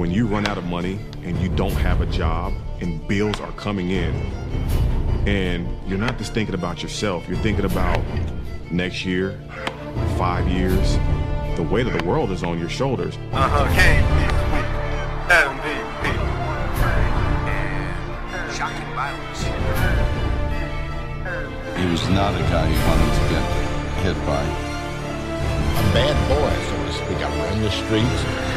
when you run out of money and you don't have a job and bills are coming in and you're not just thinking about yourself, you're thinking about next year, five years. The weight of the world is on your shoulders. Uh-huh, KD, MVP. Shocking violence. He was not a guy you wanted to get hit by. a bad boy, so to speak. I run the streets.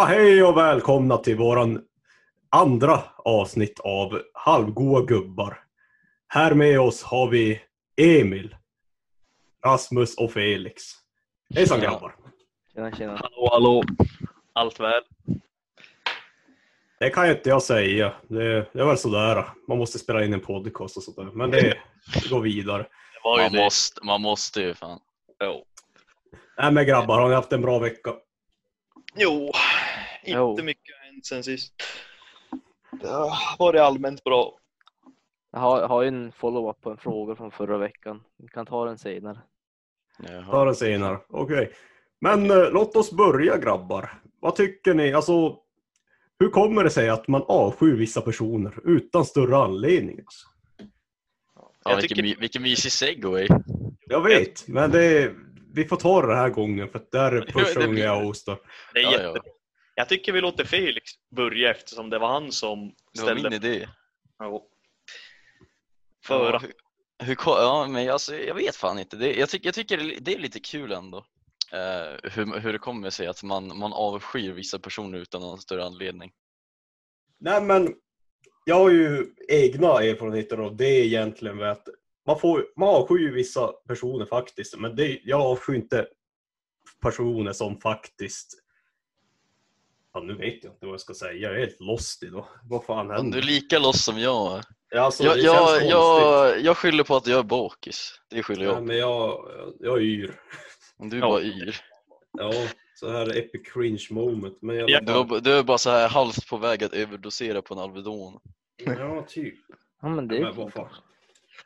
Ja, hej och välkomna till våran andra avsnitt av Halvgoa gubbar. Här med oss har vi Emil, Rasmus och Felix. Hejsan grabbar! Tjena, tjena. Hallå, hallå. Allt väl? Det kan ju inte jag säga. Det, det är väl sådär. Man måste spela in en podcast och sådär. Men det, det går vidare. Det var ju Man det. måste, man måste ju fan. Jo. Nej men grabbar, har ni haft en bra vecka? jo, inte mycket har hänt sen sist. Det har varit allmänt bra. Jag har, har ju en follow-up på en fråga från förra veckan. Vi kan ta den senare. Ta den senare. Okej. Men eh, låt oss börja grabbar. Vad tycker ni? Alltså, hur kommer det sig att man avskyr vissa personer utan större anledning? Alltså? Ja, Jag vilken, tycker- vilken mysig segway. Jag vet, men det, vi får ta det här gången för här är första det gången jag hostar. Det är jättebra. Jag tycker vi låter Felix börja eftersom det var han som Det var min ställde idé. Ja, Föra. hur, hur, ko- ja, men alltså, jag vet fan inte. Det, jag, tycker, jag tycker det är- lite kul ändå. eh, hur, hur det kommer sig att man, man avskyr vissa personer utan någon större anledning. Nej men, jag har ju egna erfarenheter av det egentligen. Med att man, får, man avskyr ju vissa personer faktiskt, men det, jag avskyr inte personer som faktiskt... Ja, nu vet jag inte vad jag ska säga. Jag är helt lost idag. Vad fan Men händer? du är lika loss som jag. Ja, alltså, Jag, jag, jag, jag skyller på att jag är bakis. Det skyller Ja, jag men jag, jag är yr. Du är Ja. bara yr. Ja, så här epic cringe moment. Men jag, Ja, Du du är bara så här halvt på väg att överdosera på en Alvedon. ja, typ. Ja men det Men vad fan.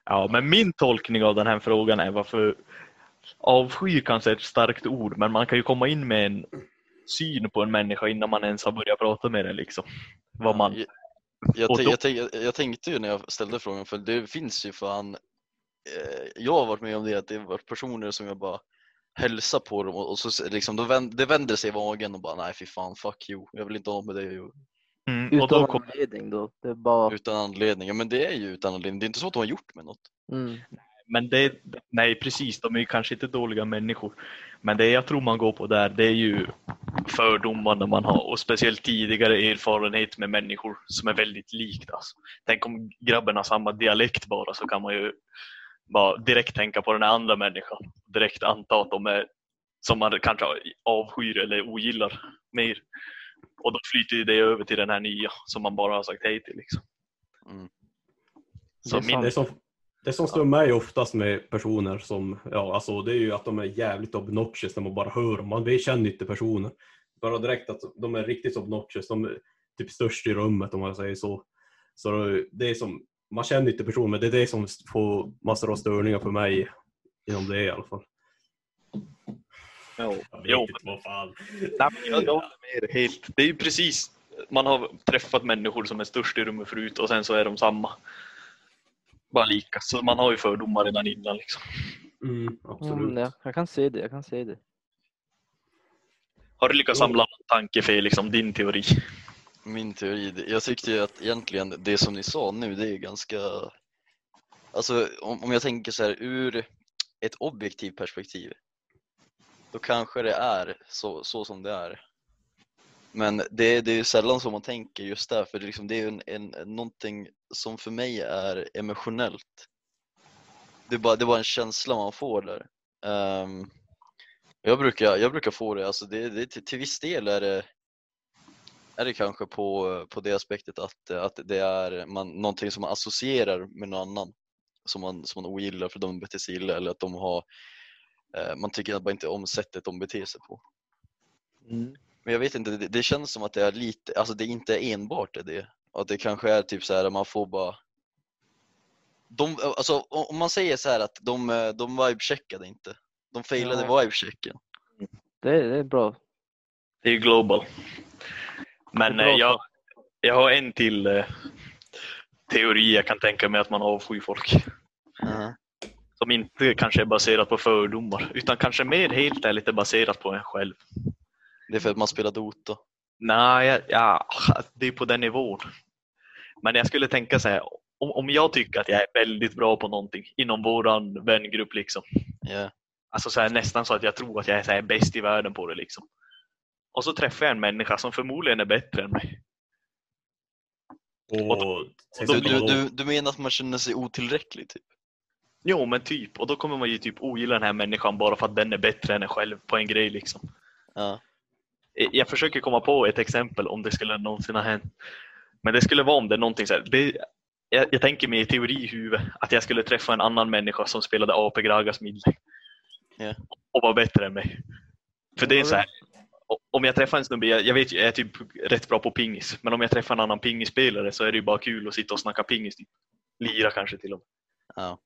Ja, men min tolkning av den här frågan är varför avsky kanske är ett starkt ord, men man kan ju komma in med en syn på en människa innan man ens har börjat prata med den liksom. Vad man... Jag, jag, då- jag, jag, jag tänkte ju när jag ställde frågan, för det finns ju fan, eh, jag har varit med om det, att det har varit personer som jag bara hälsar på dem och, och så liksom, då vänd, det vänder sig i magen och bara nej fy fan, fuck you, jag vill inte ha med dig Mm, och då Utan kom... anledning då. Det är bara... utan anledning. Ja men det är ju utan anledning, det är inte så att de har gjort med något. Mm. Men det, nej precis, de är ju kanske inte dåliga människor. Men det jag tror man går på där, det är ju fördomarna man har och speciellt tidigare erfarenhet med människor som är väldigt likt. Alltså. Tänk om grabben har samma dialekt bara så kan man ju bara direkt tänka på den andra människan. Direkt anta att de är som man kanske avskyr eller ogillar mer. Och då flyter det över till den här nya som man bara har sagt hej till. Liksom. Mm. Så Det är min, Det som, det som stör mig oftast med personer som, ja alltså det är ju att de är jävligt obnoxious när man bara hör dem. Man känner inte personen. Bara direkt att de är riktigt obnoxious. De är typ störst i rummet om man säger så. Så det är som, man känner inte personen men det är det som får massor av störningar för mig. Inom det i alla fall. jo, Jag vet jo, inte vad fan. Nej, men jag, jag håller med dig helt. Det är ju precis, man har träffat människor som är störst i rummet förut och sen så är de samma. Bara lika. Så man har ju fördomar redan innan liksom. Mm, absolut. men ja, jag kan se det. Jag kan se det. Har du lyckats samla någon tanke Felix om din teori? Min teori, jag tyckte ju att egentligen det som ni sa nu, det är ganska... Alltså om, om jag tänker så här ur ett objektivt perspektiv, då kanske det är så, så som det är. Men det, det är ju sällan så man tänker just där, för det, är liksom, det är ju en, en, någonting som för mig är emotionellt. Det är bara, det är bara en känsla man får där. Um, jag, brukar, jag brukar få det, alltså det, det, till, till viss del är det är det kanske på, på det aspektet att, att det är man, någonting som man associerar med någon annan som man, som man ogillar för de beter sig illa eller att de har eh, man tycker att bara inte om sättet de beter sig på. Mm. Men jag vet inte, det, det känns som att det är lite, alltså det inte är enbart det Och att det kanske är typ så här man får bara de, alltså, om man säger så här att de, de vibe-checkade inte. De failade Ja. vibe-checken. Det, det är bra. Det är ju global. Men bra eh, jag, jag har en till eh, teori jag kan tänka mig att man avskyr folk. Mhm. Som inte kanske är baserat på fördomar, utan kanske mer helt ärligt är baserat på en själv. Det är för att man spelar Dota. Nej, ja, det är på den nivån. Men jag skulle tänka så här, om, om jag tycker att jag är väldigt bra på någonting inom våran vängrupp liksom. Ja. Alltså så här, nästan så att jag tror att jag är så här bäst i världen på det liksom. Och så träffar jag en människa som förmodligen är bättre än mig. Och, och Du, då du, du, du menar att man känner sig otillräcklig typ? Jo men typ, och då kommer man ju typ ogilla den här människan bara för att den är bättre än en själv på en grej liksom. Ja. Jag försöker komma på ett exempel om det skulle någonsin ha hänt. Men det skulle vara om det är någonting så här. Det, jag, jag tänker mig i teori i huvudet att jag skulle träffa en annan människa som spelade AP Gragas midlane. Ja. Och var bättre än mig. För det är så här. Om jag träffar en snubbe, jag, jag vet jag är typ rätt bra på pingis. Men om jag träffar en annan pingisspelare så är det ju bara kul att sitta och snacka pingis. Typ. Lira kanske till och med. Ja.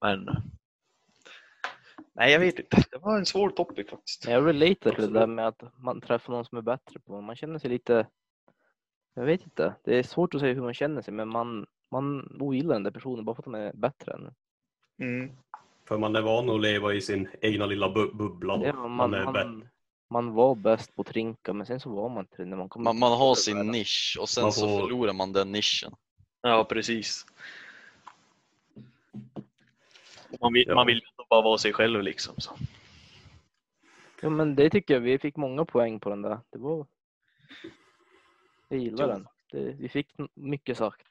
Men... Nej, jag vet inte. Det var en svår topic faktiskt. Jag relaterar till det där med att man träffar någon som är bättre på. Man känner sig lite... Jag vet inte. Det är svårt att säga hur man känner sig men man, man ogillar den där personen bara för att de är bättre än. Mm. För man är van att leva i sin egna lilla bu bubbla. Ja, man, man, är bättre. man, man var bäst på trinka men sen så var man inte det när man kom Man, man har sin nisch och sen Man så får- förlorar man den nischen. Ja, precis. Man vill, Ja. man vill bara vara sig själv liksom. Så. Ja men det tycker jag, vi fick många poäng på den där. Det var... Jag gillar den. Det, vi fick mycket sagt.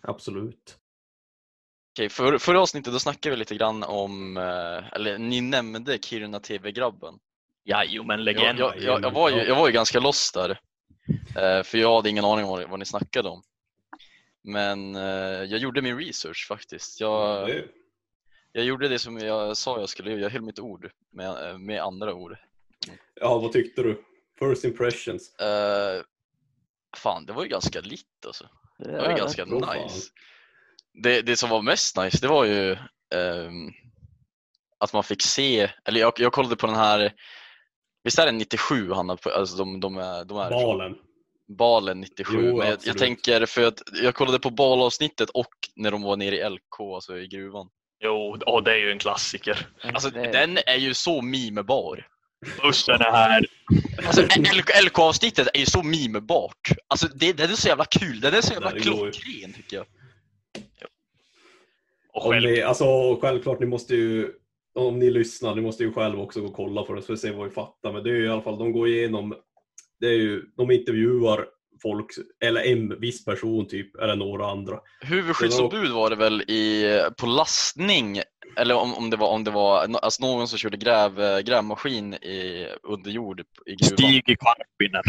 Absolut. Okej, för, förra avsnittet då snackade vi lite grann om, eh, eller ni nämnde Kiruna TV-grabben. Ja, jo men Jag, legend. jag, jag, jag, var ju, jag var ju ganska lost där. Eh, för jag hade ingen aning om vad, vad ni snackade om. Men eh, jag gjorde min research faktiskt. Jag, Det, jag gjorde det som jag sa jag skulle göra. Jag höll mitt ord med, eh, med andra ord. ja, vad tyckte du? First impressions. Eh, fan, det var ju ganska litt alltså. Det var ju är ganska fan. nice. Det, det som var mest nice, det var ju ehm, att man fick se, eller jag, jag kollade på den här, visst är det 97 han har, på- alltså de, de är, de är Balen. Balen 97, Jo, men jag, jag tänker för att jag kollade på balavsnittet och när de var nere i LK, alltså i gruvan. Jo, och det är ju en klassiker. Alltså Det- den är ju så memebar. Bussen är här. Alltså LK-avsnittet är ju så memebart. Alltså det, det är så jävla kul, det är så jävla klockren tycker jag. Och själv, ni, alltså, självklart, ni måste ju, om ni lyssnar, ni måste ju själv också gå och kolla på det för att se vad vi fattar. Men det är ju i alla fall, de går igenom, det är ju, de intervjuar folk, eller en viss person typ, eller några andra. Huvudskyddsombud var det väl i, på lastning, eller om, om det var, om det var alltså någon som körde gräv, grävmaskin i, under jord i gruvan. Stig i Karpinen.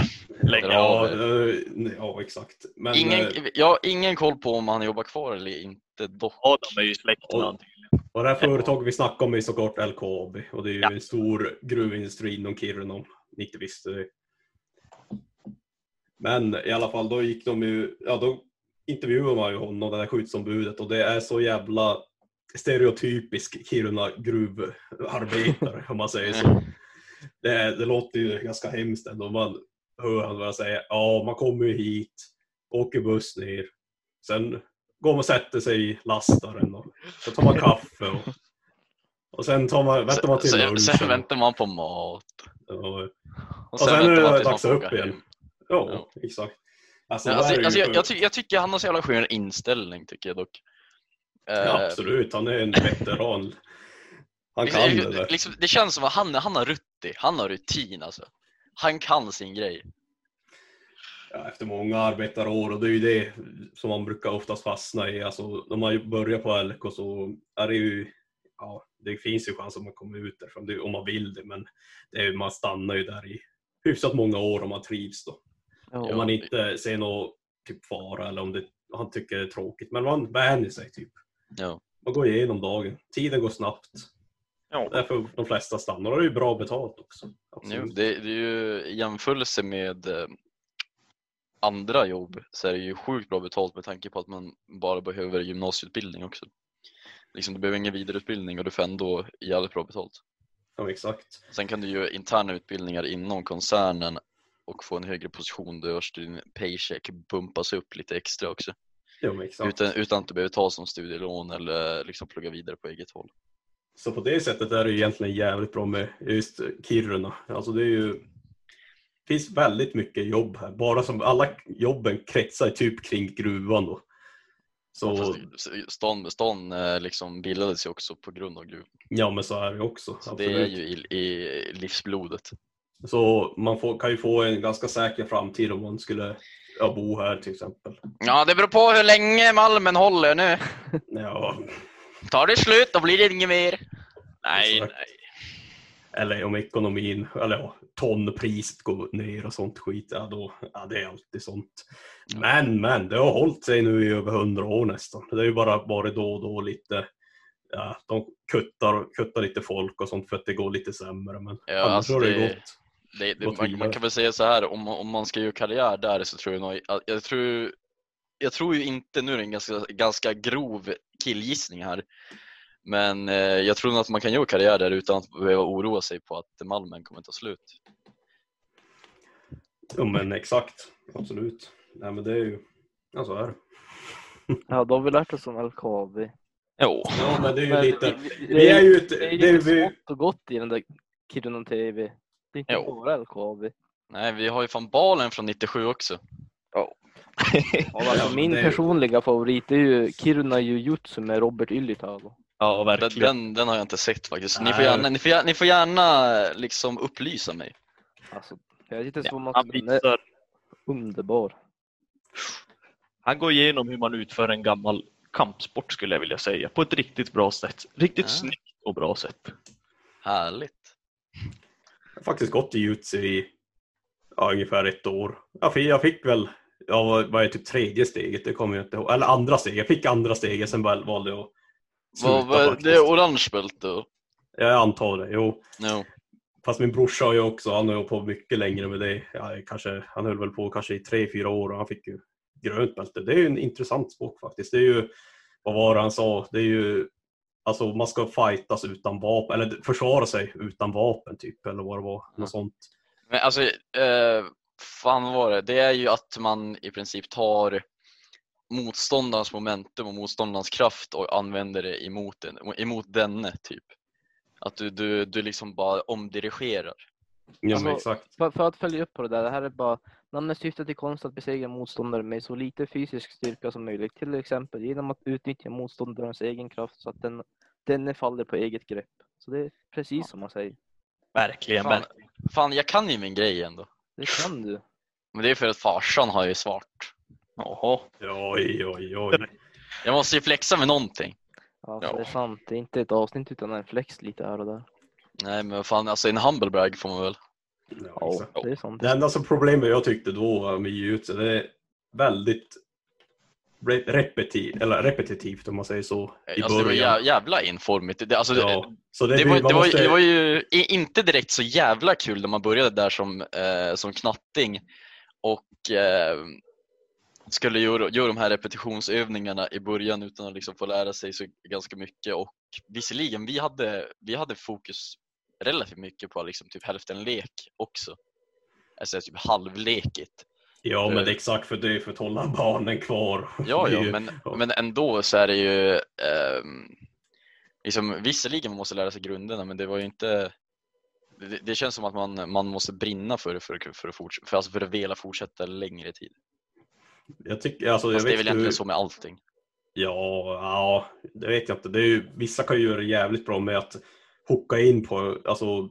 Ja, Ja, eh, ja exakt. Men, Ingen, eh, jag har ingen koll på om han jobbar kvar eller inte dock. Adam är ju släkt och det här företaget vi snackar om är såklart LKAB och det är ju Ja. en stor gruvindustri inom Kiruna om ni inte visste det. Men i alla fall, då gick de ju, ja då intervjuade man ju honom, det här skyddsombudet och det är så jävla stereotypisk Kiruna gruvarbetare om man säger så. Det, är- det låter ju ganska hemskt ändå. Man hör han börja säga ja, man kommer ju hit, åker buss ner, sen går man och sätter sig i lastaren och så tar man kaffe och, och sen tar man, väntar man till sen, lunchen. sen väntar man på mat. Ja, Och sen är väntar det man tills dags upp igen. Ja, exakt. Alltså, Alltså, alltså, jag, jag, ty, jag tycker han har så jävla skön inställning tycker jag dock. ja, Eh, absolut, han är en veteran. Han kan det liksom, liksom, det känns som att han, han har rutti, han har rutin alltså. Han kan sin grej. Ja, efter många arbetarår och det är ju det som man brukar oftast fastna i. Alltså, när man börjar på LK så är det ju, ja, det finns ju chans att man kommer ut därifrån om man vill det, men det är, man stannar ju där i hyfsat många år om man trivs då. Ja, Om man inte ser någon typ fara eller om det, han tycker det är tråkigt, men man vänjer sig typ. Ja. Man går igenom dagen, tiden går snabbt. Ja. Därför de flesta stannar och det är ju bra betalt också. Jo, det, det är ju i jämförelse med eh, andra jobb så är det ju sjukt bra betalt med tanke på att man bara behöver gymnasieutbildning också. Liksom, du behöver ingen vidareutbildning och du får ändå jävligt bra betalt. Ja, exakt. Sen kan du göra interna utbildningar inom koncernen och få en högre position där din paycheck bumpas upp lite extra också. Ja, exakt. Utan, utan att du behöver ta som studielån eller liksom plugga vidare på eget håll. Så på det sättet är det egentligen jävligt bra med just Kiruna. Alltså det är ju finns väldigt mycket jobb här. Bara som alla jobben kretsar typ kring gruvan då. Så Fast stan, stan eh, liksom bildades ju också på grund av gruvan. ja, men så är det också. Så det är ju i, i livsblodet. Så man får, kan ju få en ganska säker framtid om man skulle ja, bo här till exempel. Ja, det beror på hur länge malmen håller nu. Ja, Tar det slut, då blir det inget mer. Nej, Exakt. nej. eller om ekonomin, eller ja, tonpriset går ner och sånt skit, ja då, ja det är alltid sånt. Men, men, det har hållit sig nu i över hundra år nästan. Det är ju bara varit då och då lite, ja, de kuttar, kuttar lite folk och sånt för att det går lite sämre. Men Ja, annars alltså har det, det- gått. Det, det, man, man kan väl säga så här, om, om man ska göra karriär där så tror jag nog, jag, jag tror jag tror ju inte, nu är det en ganska, ganska grov killgissning här, men eh, jag tror nog att man kan göra karriär där utan att behöva oroa sig på att malmen kommer ta slut. Ja men exakt, absolut. Nej men det är ju, ja så är det. Ja, då har vi lärt oss om LKAB. Jo. Ja men det är ju Men lite, det- vi är ju ett, Det är ju det är vi, smått och gott i den där Kiruna TV. Det är inte Jo. bara LKAB. Nej, vi har ju fan balen från 97 också. Ja, alltså, Ja, min personliga favorit är ju Kiruna Jujutsu med Robert Ylittalo. Ja, Den, verkligen. den, den har jag inte sett faktiskt. Ni får gärna, ni får gärna, ni får gärna liksom upplysa mig. Alltså, jag vet inte Ja, vad man visar, underbar. han går igenom hur man utför en gammal kampsport skulle jag vilja säga. På ett riktigt bra sätt. Riktigt Ja. snyggt och bra sätt. Härligt. Har faktiskt gått i jutsu i ja, ungefär ett år. Jag fick, jag fick väl, ja vad är typ tredje steget, det kommer jag inte ihåg. Eller andra steget, jag fick andra steget, sen väl valde jag att sluta faktiskt. det är orange bälte? Jag antar det, jo. Jo. Fast min brorsa har ju också, han har ju på mycket längre med det. Ja, kanske, han höll väl på kanske i tre, fyra år och han fick ju grönt bälte. Det är ju en intressant sport faktiskt. Det är ju, vad var det han sa? Det är ju, alltså man ska fightas utan vapen, eller försvara sig utan vapen typ, eller vad det var. Något sånt. Men alltså, eh, fan vad var det? Det är ju att man i princip tar motståndarens momentum och motståndarens kraft och använder det emot, den, emot denne typ. Att du, du, du liksom bara omdirigerar. Ja, men Alltså, exakt. För, för att följa upp på det där, det här är bara namnet syftar till konst att besegra motståndare med så lite fysisk styrka som möjligt. Till exempel genom att utnyttja motståndarens egen kraft så att den, denne faller på eget grepp. Så det är precis som man säger. Verkligen. Fan, fan, jag kan ju min grej ändå. Det kan du. Men det är för att farsan har ju svart. Jaha. Oj, oj, oj. Jag måste ju flexa med någonting. Ja, Ja. det är sant. Det är inte ett avsnitt utan en flex lite här och där. Nej men fan, alltså en humble brag får man väl. Ja, Ja, det är sant. Det enda som problemet jag tyckte då med jujutsu, det är väldigt re- repetitivt, eller repetitivt om man säger så, i Alltså det var början. jä- jävla informigt. Det, alltså, Ja, så det, det, var, det, var, måste- det var ju inte direkt så jävla kul när man började där som, eh, som knatting och eh, skulle göra, göra de här repetitionsövningarna i början utan att liksom få lära sig så ganska mycket och visserligen, vi hade, vi hade fokus relativt mycket på liksom typ hälften lek också. Alltså typ halvlekigt. Ja, men det är exakt för det för att hålla barnen kvar. Ja, ja men, men ändå så är det ju ehm, liksom, visserligen man måste lära sig grunderna men det var ju inte det, det känns som att man, man måste brinna för det för, att- för, att forts- för, alltså för att vilja fortsätta längre tid. Jag tycker, alltså, jag Fast det är väl hur- egentligen så med allting. Ja, ja, det vet jag inte. Det är ju, vissa kan ju göra det jävligt bra med att hooka in på, alltså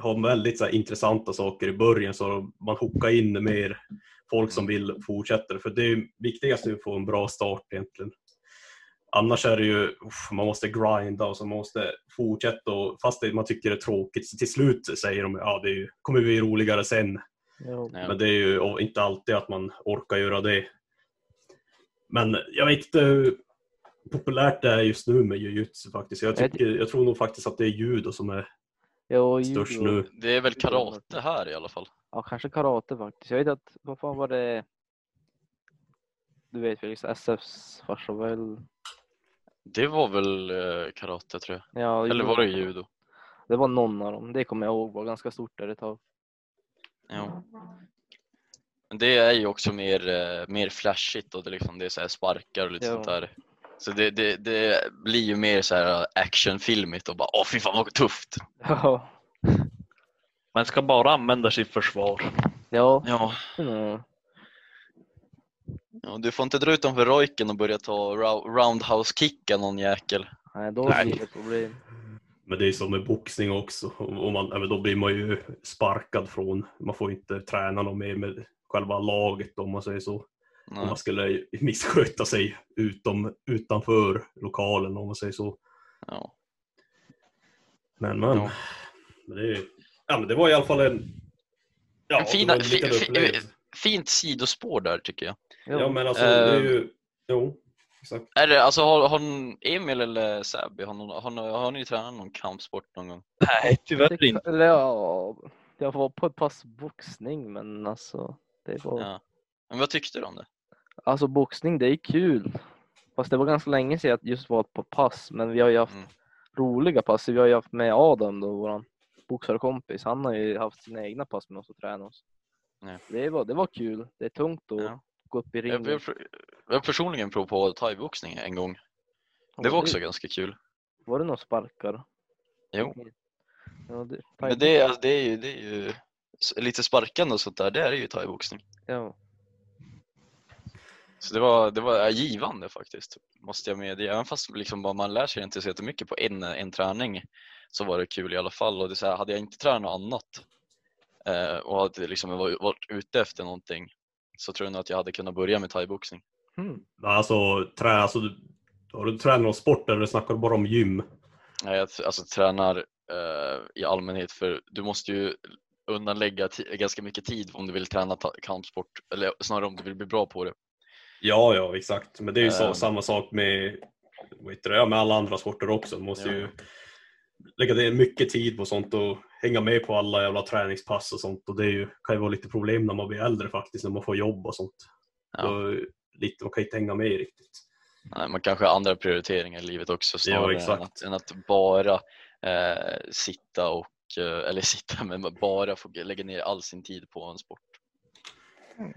ha väldigt så här, intressanta saker i början så man hookar in mer folk som vill fortsätta. För det är viktigast är att få en bra start egentligen. Annars är det ju, man måste grinda och så man måste fortsätta och fast det, man tycker det är tråkigt så till slut säger de ja det är kommer bli roligare sen. Ja. Men det är ju inte alltid att man orkar göra det. Men jag vet inte populärt det är just nu med jujutsu faktiskt. Jag, tycker, jag tror nog faktiskt att det är judo som är Jo, störst judo. nu. Det är väl karate här i alla fall. Ja, kanske karate faktiskt. Jag vet att, vad fan var det? du vet väl SFs farsa väl? Det var väl eh, karate tror jag. Ja, Eller var det judo? Det var någon av dem. Det kommer jag ihåg var ganska stort där ett tag. Ja. Men det är ju också mer, eh, mer flashigt och det, liksom, det är så här sparkar och lite Ja. sånt där. Så det, det, det blir ju mer så här actionfilmigt och bara åh fy fan vad tufft. Ja. Man ska bara använda sitt försvar. Ja. Ja, Mm. ja du får inte dra utanför rojken och börja ta rou- roundhouse-kicka någon jäkel. Nej, då blir det problem. Men det är som med boxning också. Och man, då blir man ju sparkad från, man får inte träna något mer med själva laget om man säger så. Om Nej. man skulle missköta sig utom, utanför lokalen om man säger så. Ja. Men men. Ja. Men det, ja, men det var i alla fall en... Ja, En fin- det var en fi- fi-. Fint sidospår där tycker jag. Ja men alltså det är ju... Jo, exakt. Är det, alltså, har, har Emil eller Säby, har, någon, har, ni- har ni tränat någon kampsport någon gång? Nej, tyvärr inte. Eller ja, jag var på ett pass boxning men alltså det var... Ja. Men vad tyckte du om det? Alltså boxning det är kul. Fast det var ganska länge sedan jag just var på pass men vi har ju haft Mm. roliga pass. Vi har ju haft med Adam då, våran boxarkompis. Han har ju haft sina egna pass med oss och tränat oss. Ja. Det, var, det var kul. Det är tungt att Ja. gå upp i Jag, ringen. jag, jag har personligen provat på thaiboxning en gång. Det var också ganska kul. Var det några sparkar? Jo. Ja, det, Men det, är- alltså, det, är ju, det är ju lite sparkande och sånt där, det är ju thaiboxning. ja. Så det var, det var givande faktiskt, måste jag medge. Även fast liksom bara man lär sig inte så jättemycket på en, en träning så var det kul i alla fall. Och det så här, hade jag inte tränat något annat eh, och hade liksom varit, ute efter någonting så tror jag nog att jag hade kunnat börja med thaiboxning. Hmm. Alltså, trä, alltså du, har du tränat någon sport eller snackar du bara om gym? Nej, Jag alltså, tränar eh, i allmänhet för du måste ju undanlägga ganska mycket tid om du vill träna kampsport eller snarare om du vill bli bra på det. Ja, ja exakt. Men det är ju så, Ehm. samma sak med, vad ja, med alla andra sporter också. Du måste Ja. ju lägga ner mycket tid på sånt och hänga med på alla jävla träningspass och sånt. Och det är ju, kan ju vara lite problem när man blir äldre faktiskt, när man får jobb och sånt. Ja. Då, lite, man kan inte hänga med riktigt. Nej, man kanske har andra prioriteringar i livet också snarare än, exakt. att, än att bara eh, sitta och, eh, eller sitta, men bara få lägga ner all sin tid på en sport. Men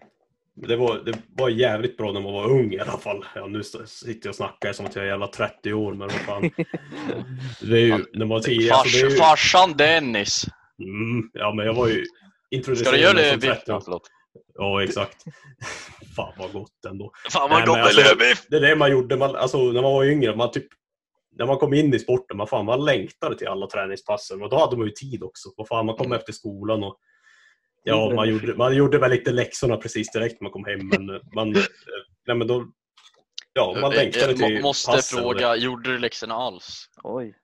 Det var, det var jävligt bra när man var ung i alla fall. Ja, nu sitter jag och snackar som att jag är jävla 30 år, men vad fan. Det är ju, när man var 10, Fars, alltså det är ju, Farsan Dennis! mm, Ja, men jag var ju introducerad Ska du göra det som biff? 30 Ja, år. förlåt. Ja, exakt. Fan vad gott ändå. Fan Nej, vad gott men det alltså-! Det är det man gjorde man, alltså, när man var yngre. Man typ, när man kom in i sporten, man, fan, man längtade till alla träningspassen. Och då hade man ju tid också. Vad fan, man kom efter skolan och Ja, man gjorde, man gjorde väl lite läxorna precis direkt när man kom hem. Men man, eh, nej, men då, ja, man längtade Jag må- till måste passen. fråga, gjorde du läxorna alls? Oj.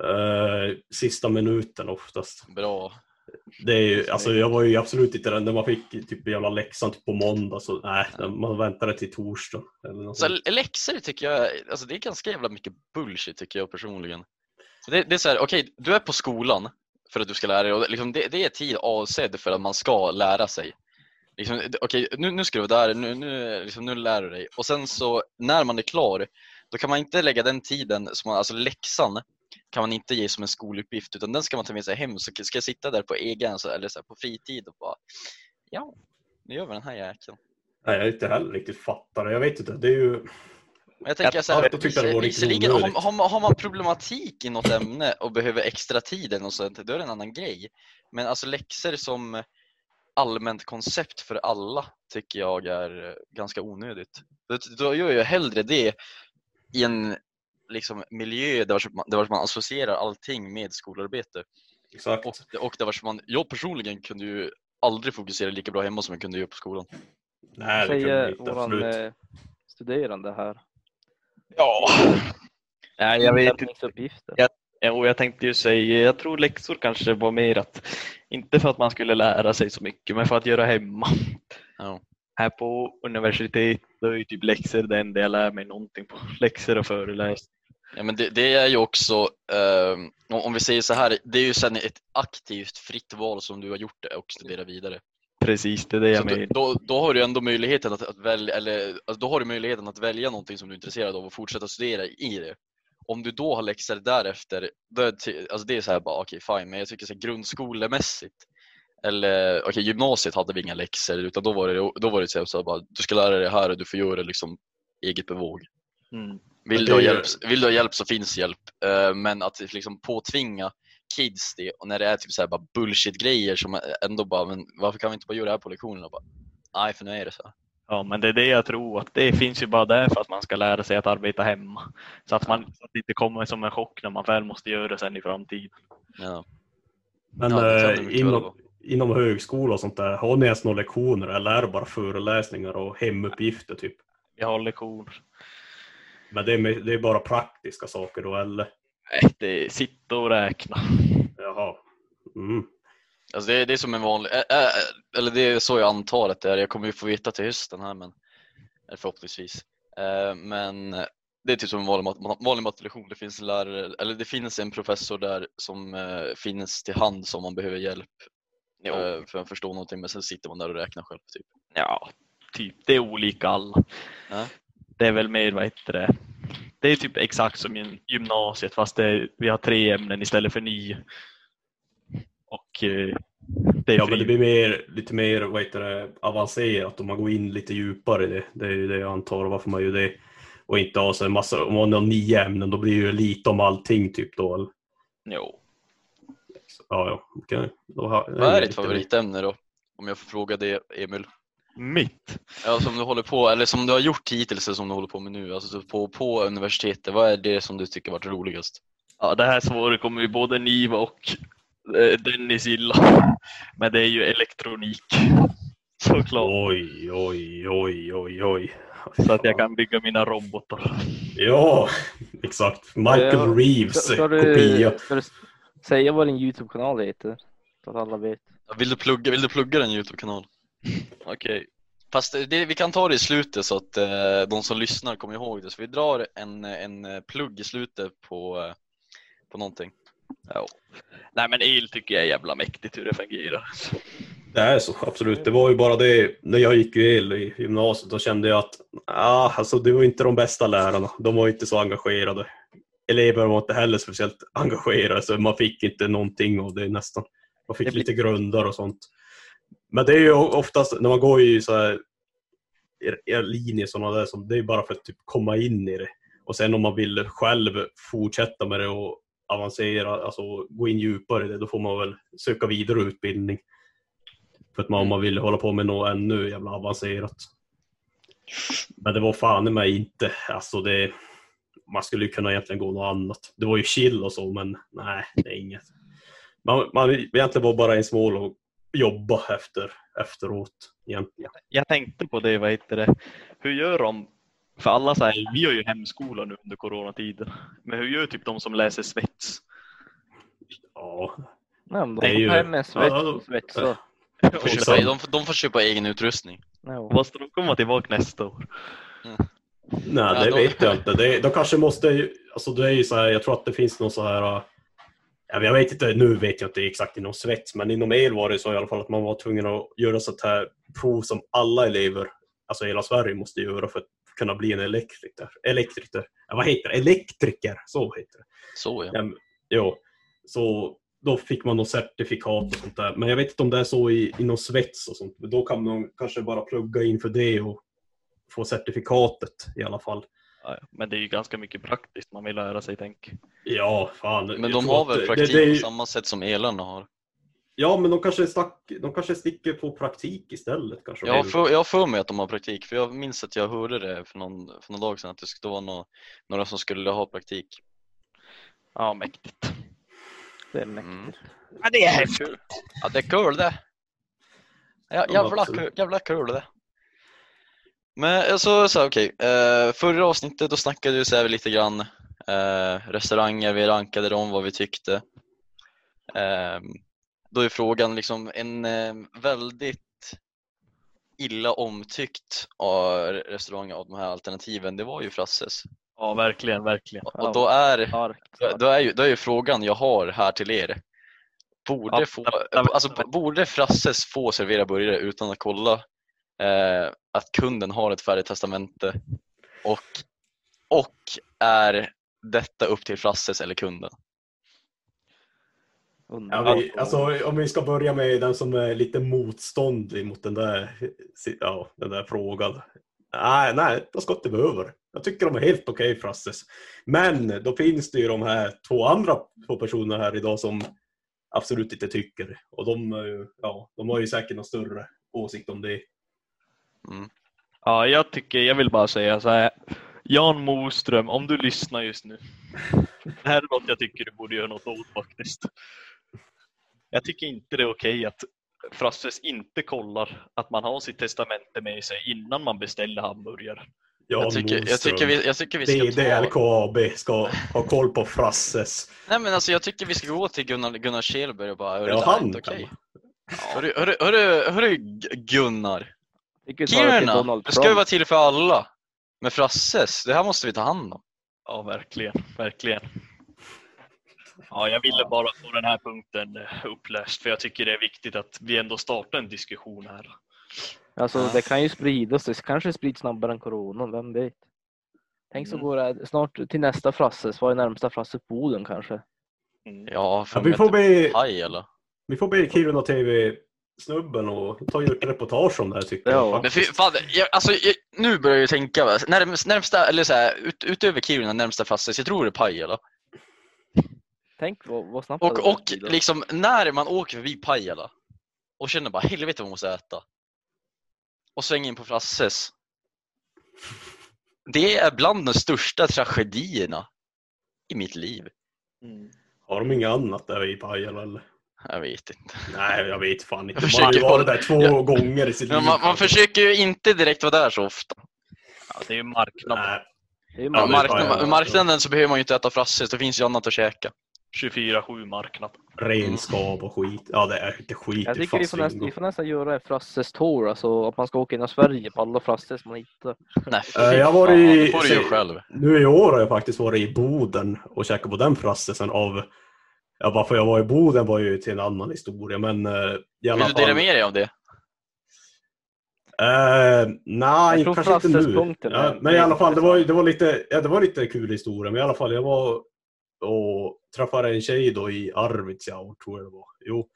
Eh, sista minuten oftast. Bra. Det är ju, alltså, jag var ju absolut inte den när man fick typ jävla läxan typ på måndag. Så, nej, man väntade till torsdag. Eller något Så läxor tycker jag, alltså det är ganska jävla mycket bullshit tycker jag personligen. Så det, det är så här, okej, du är på skolan för att du ska lära dig och liksom det, det är tid avsedd för att man ska lära sig. Liksom, Okej, okay, nu, nu ska du vara där, nu, nu, liksom, nu lär du dig. Och sen så när man är klar, då kan man inte lägga den tiden, som man, alltså läxan, kan man inte ge som en skoluppgift utan den ska man ta med sig hem. Så ska jag sitta där på egen, så, eller så här, på fritid och bara, ja, nu gör vi den här jäkeln. Nej, jag inte heller riktigt fattar det. Jag vet inte. Det är ju... Men jag tänker Jag- så här, jag tyckte det var riktigt visserligen, har, har, man- har man problematik i något ämne och behöver extra tid eller något sånt, då är det en annan grej. Men alltså läxor som allmänt koncept för alla tycker jag är ganska onödigt. Då, då gör jag hellre det i en liksom, miljö där man, där man associerar allting med skolarbete. Exakt. Och, och där man, jag personligen kunde ju aldrig fokusera lika bra hemma som jag kunde göra på skolan. Nej, det kunde Säger vi inte. våran Absolut. eh, studerande här. Ja. Nej, jag vet inte. Inlärningsuppgifter. Ja. Jo, jag tänkte ju säga, jag tror läxor kanske var mer att, inte för att man skulle lära sig så mycket, men för att göra hemma. Ja. Här på universitet, då är ju typ läxor det enda jag lär mig någonting på. Läxor och föreläsningar. Ja, men det, det är ju också, eh, om- om vi säger så här, det är ju sen ett aktivt fritt val som du har gjort det och studera vidare. Precis, det är det jag menar. då, då har du ändå möjligheten att, att välja, eller alltså, då har du möjligheten att välja någonting som du är intresserad av och fortsätta studera i det. Om du då har läxor därefter, då är det, alltså det är så här bara okej fine, men jag tycker så här, grundskolemässigt eller okej gymnasiet hade vi inga läxor utan då var det, då var det så här, så här bara, du ska lära dig det här och du får göra det liksom eget bevåg. Mm. Vill du, ha hjälp, vill du ha hjälp så finns hjälp. Eh, men att liksom påtvinga kids det och när det är typ så här bara bullshit-grejer som ändå bara, men varför kan vi inte bara göra det här på lektionerna? Bara, Nej, för nu är det så. här." Ja, men det är det jag tror att det finns ju bara där för att man ska lära sig att arbeta hemma. Så att, man, så att det inte kommer som en chock när man väl måste göra det sen i framtiden. Ja. Men Ja, vara. inom, inom högskola och sånt där, har ni ens några lektioner eller är det bara föreläsningar och hemuppgifter typ? Vi har lektioner. Men det är, det är bara praktiska saker då eller? Nej, det är sitta och räkna. Jaha. Mm. Alltså det, är- det är som en vanlig, ä- ä- eller det är så jag antar att det är. Jag kommer ju få veta till hösten här men, förhoppningsvis. Eh, Men det är typ som en vanlig, mat, vanlig mattelektion. Det finns en lärare, eller det finns en professor där som eh, finns till hand om man behöver hjälp eh, för att förstå någonting men sen sitter man där och räknar själv. Typ. Ja, typ. Det är olika alla. Det är väl mer, vad heter det? Det är typ exakt som i gymnasiet fast det är, vi har tre ämnen istället för nio. Och eh, det är Ja men det blir mer, lite mer vad heter det, avancerat om man går in lite djupare i det. Det är ju det jag antar varför man gör det. Och inte ha så en massa, om man har nio ämnen då blir det ju lite om allting typ då. eller? Jo. Ja, ja, okej. Då har- Vad är ditt favoritämne då? Om jag får fråga det Emil. Mitt? Ja, som du håller på, eller som du har gjort hittills eller som du håller på med nu, alltså på, på universitetet, vad är det som du tycker varit roligast? Ja, det här svaret kommer ju både Niva och eh, Dennis gilla. Men det är ju elektronik. Såklart. Oj, oj, oj, oj, oj. Så att jag kan bygga mina robotar. Ja, exakt. Michael Ja, Reeves Ska, ska, kopia. du, ska du säga vad din Youtube-kanal heter? Så att alla vet. Vill du plugga, vill du plugga den Youtube-kanal? Okej. Fast det, vi kan ta det i slutet så att eh, de som lyssnar kommer ihåg det. Så vi drar en, en eh, plugg i slutet på, eh, på någonting. Ja. Nej men el tycker jag är jävla mäktigt hur det fungerar. Det är så, absolut. Det var ju bara det, när jag gick el i gymnasiet, då kände jag att ah, alltså, det var inte de bästa lärarna. De var inte så engagerade. Elever var inte heller speciellt engagerade, så man fick inte någonting av det nästan. Man fick Det blir- lite grunder och sånt. Men det är ju oftast, när man går i så här i- linje sådana där, som, det är bara för att typ komma in i det. Och sen om man vill själv fortsätta med det och avancera, alltså gå in djupare i det, då får man väl söka vidare utbildning. För att man, om man vill hålla på med något ännu jävla avancerat. Men det var fan i mig inte, alltså det, man skulle ju kunna egentligen gå något annat. Det var ju chill och så, men nej, det är inget. Man, man egentligen var bara en mål och jobba efter, efteråt egentligen. Jag tänkte på det, vad heter det? Hur gör de? För alla så här, vi har ju hemskola nu under coronatiden. Men hur gör typ de som läser svets? Ja, Nej, Det är de ju- en svets, Ja, svetsa. De får, Och köpa, de, får- de får köpa egen utrustning. Ja. Måste de komma tillbaka nästa år? Nej, Ja, det då- vet jag inte. Det, de kanske måste, alltså det är ju så här, jag tror att det finns någon så här, ja, jag vet inte, nu vet jag inte exakt inom svets, men inom el var det så i alla fall att man var tvungen att göra sånt här prov som alla elever, alltså hela Sverige måste göra för att kunna bli en elektriker. Elektriker, vad heter det? Elektriker, så heter det. Så ja. Ja, så då fick man något certifikat och sånt där. Men jag vet inte om det är så i, inom svets och sånt. Men då kan man kanske bara plugga in för det och få certifikatet i alla fall. Ja, ja. Men det är ju ganska mycket praktiskt man vill lära sig, tänk. Ja, fan. Men de har väl praktik det, det på samma sätt som elarna har? Ja, men de kanske, stack, de kanske sticker på praktik istället. Kanske. Jag har, för, jag för mig att de har praktik, för jag minns att jag hörde det för någon, för någon dag sedan att det skulle vara nå- några som skulle ha praktik. Ja, mäktigt. Det är Mm. mäktigt. Ja, det är häftigt. Ja, det är kul det. Ja, Ja, jävla, absolut. kul, jävla kul det. Men alltså, så här, okej. Eh, förra avsnittet då snackade vi så här lite grann eh, restauranger, vi rankade dem, vad vi tyckte. Eh, då är frågan liksom en eh, väldigt illa omtyckt av restaurang av de här alternativen, det var ju Frasses. Ja, verkligen, verkligen. Och då är, då, är, ju, då är ju frågan jag har här till er. Borde, få, alltså, borde Frasses få servera burgare utan att kolla eh, att kunden har ett färdigt testamente och, och är detta upp till Frasses eller kunden? Ja, vi, alltså, om vi ska börja med den som är lite motståndlig mot den där, ja, den där frågan. Nej, nej, de ska inte vara över. Jag tycker de är helt okej Frasses. Men då finns det ju de här två andra två personerna här idag som absolut inte tycker. Och de, ja, de har ju säkert någon större åsikt om det. Ja, jag tycker, jag vill bara säga så här. Jan Moström, om du lyssnar just nu. Det här är något jag tycker du borde göra något åt faktiskt. Jag tycker inte det är okej att Frasses inte kollar att man har sitt testamente med sig innan man beställer hamburgare. Jan Jag tycker, jag, Moström, tycker vi, jag tycker vi ska ta... LKAB ska ha koll på Frasses. Nej men alltså jag tycker vi ska gå till Gunnar, Gunnar Kjellberg och bara, Ja, han kan okej. Hörru, hörru, hörru, hörru Gunnar, Kiruna, det ska ju vara till för alla. Men Frasses, det här måste vi ta hand om. Ja, verkligen, verkligen. Ja, jag ville bara få den här punkten eh, uppläst för jag tycker det är viktigt att vi ändå startar en diskussion här. Alltså det kan ju spridas, det kanske sprids snabbare än corona, vem vet? Tänk så Mm. går det snart till nästa Frasses, vad är närmsta Frasses Boden kanske? Mm. Ja, Ja, vi, får be, Pajala. vi får be Kiruna TV-snubben och ta ett reportage om det här tycker Ja. jag. Men fy, fan, jag, alltså, jag, nu börjar jag ju tänka, va, närmsta, närmsta eller så här, ut, utöver Kiruna, närmsta Frasses, jag tror det är Pajala. Tänk vad, vad snabbt Och, och liksom när man åker förbi Pajala och känner bara helvete vad man måste äta. Och svänger in på Frasses. Det är bland de största tragedierna i mitt liv. Mm. Har de inget annat där i Pajala eller? Jag vet inte. Nej, jag vet fan inte. Jag Man har ju försöker varit där två Ja. gånger i sitt liv. Man, man försöker ju inte direkt vara där så ofta. Ja, det är ju marknad. Nej, Det är Ja, Ja, marknaden, marknaden så behöver man ju inte äta Frasses, det finns ju annat att käka. 24-7 marknad. renskap och skit. Ja, det är inte skit. Jag det tycker vi får, nästan, vi får nästan göra en Frasses tour, alltså att man ska åka in i Sverige på alla Frasses man hittar. Nej, Eh, jag varit i- det får du göra själv. Nu i år har jag faktiskt varit i Boden och käkat på den frassesen av... Ja, varför jag var i Boden var ju till en annan historia, men eh, i alla Vill du dela fall... med dig av det? Eh, nej, kanske inte nu. Ja, men i alla fall, det var, det var lite, ja, det var lite kul historia. Men i alla fall, jag var och träffade en tjej då i Arvidsjaur, tror jag det var. Jo.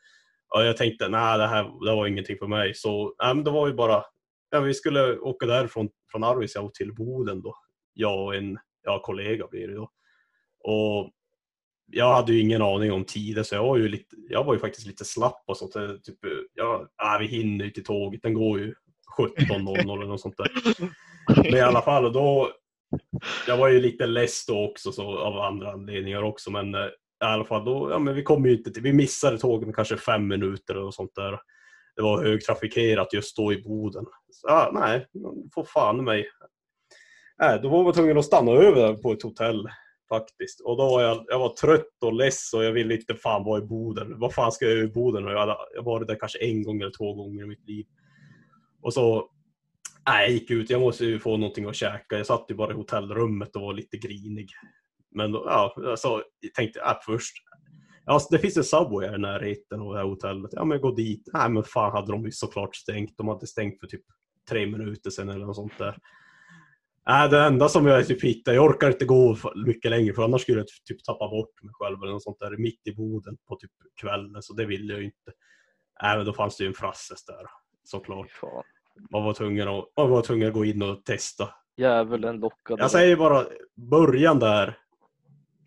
Och jag tänkte, nej, det här det var ingenting för mig. Så nej, men det var ju bara, ja, vi skulle åka därifrån från Arvidsjaur till Boden då. Jag och en ja, kollega blir det då. Och jag hade ju ingen aning om tider så jag var ju, lite, jag var ju faktiskt lite slapp och sånt. där, Typ, ja, ja, vi hinner ju till tåget, den går ju 17.00 eller något sånt där. Men i alla fall, och då, jag var ju lite less då också så, av andra anledningar också. Men eh, i alla fall, då, ja, men vi kom ju inte till, vi missade tåget med kanske fem minuter och sånt där. Det var högtrafikerat just då i Boden. Så, ja, nej, får fan mig. Nej, då var jag tvungen att stanna över på ett hotell faktiskt. Och då var jag, jag var trött och less och jag ville inte fan vara i Boden. Vad fan ska jag göra i Boden? Och Jag hade jag har varit där kanske en gång eller två gånger i mitt liv. Och så Nej, jag gick ut. Jag måste ju få någonting att käka. Jag satt ju bara i hotellrummet och var lite grinig. Men då, ja, alltså, jag tänkte äh, först. alltså, det finns en Subway här i närheten av det här hotellet. Ja, men gå dit. Nej, men fan hade de ju såklart stängt. De hade stängt för typ tre minuter sedan eller något sånt där. Nej, det enda som jag typ hittade, jag orkar inte gå mycket längre för annars skulle jag typ tappa bort mig själv eller något sånt där mitt i Boden på typ kvällen så det ville jag ju inte. Nej, men då fanns det ju en Frasses där såklart. Fan. Man var tvungen att, man var tvungen att gå in och testa. Djävulen lockade. Jag säger bara början där.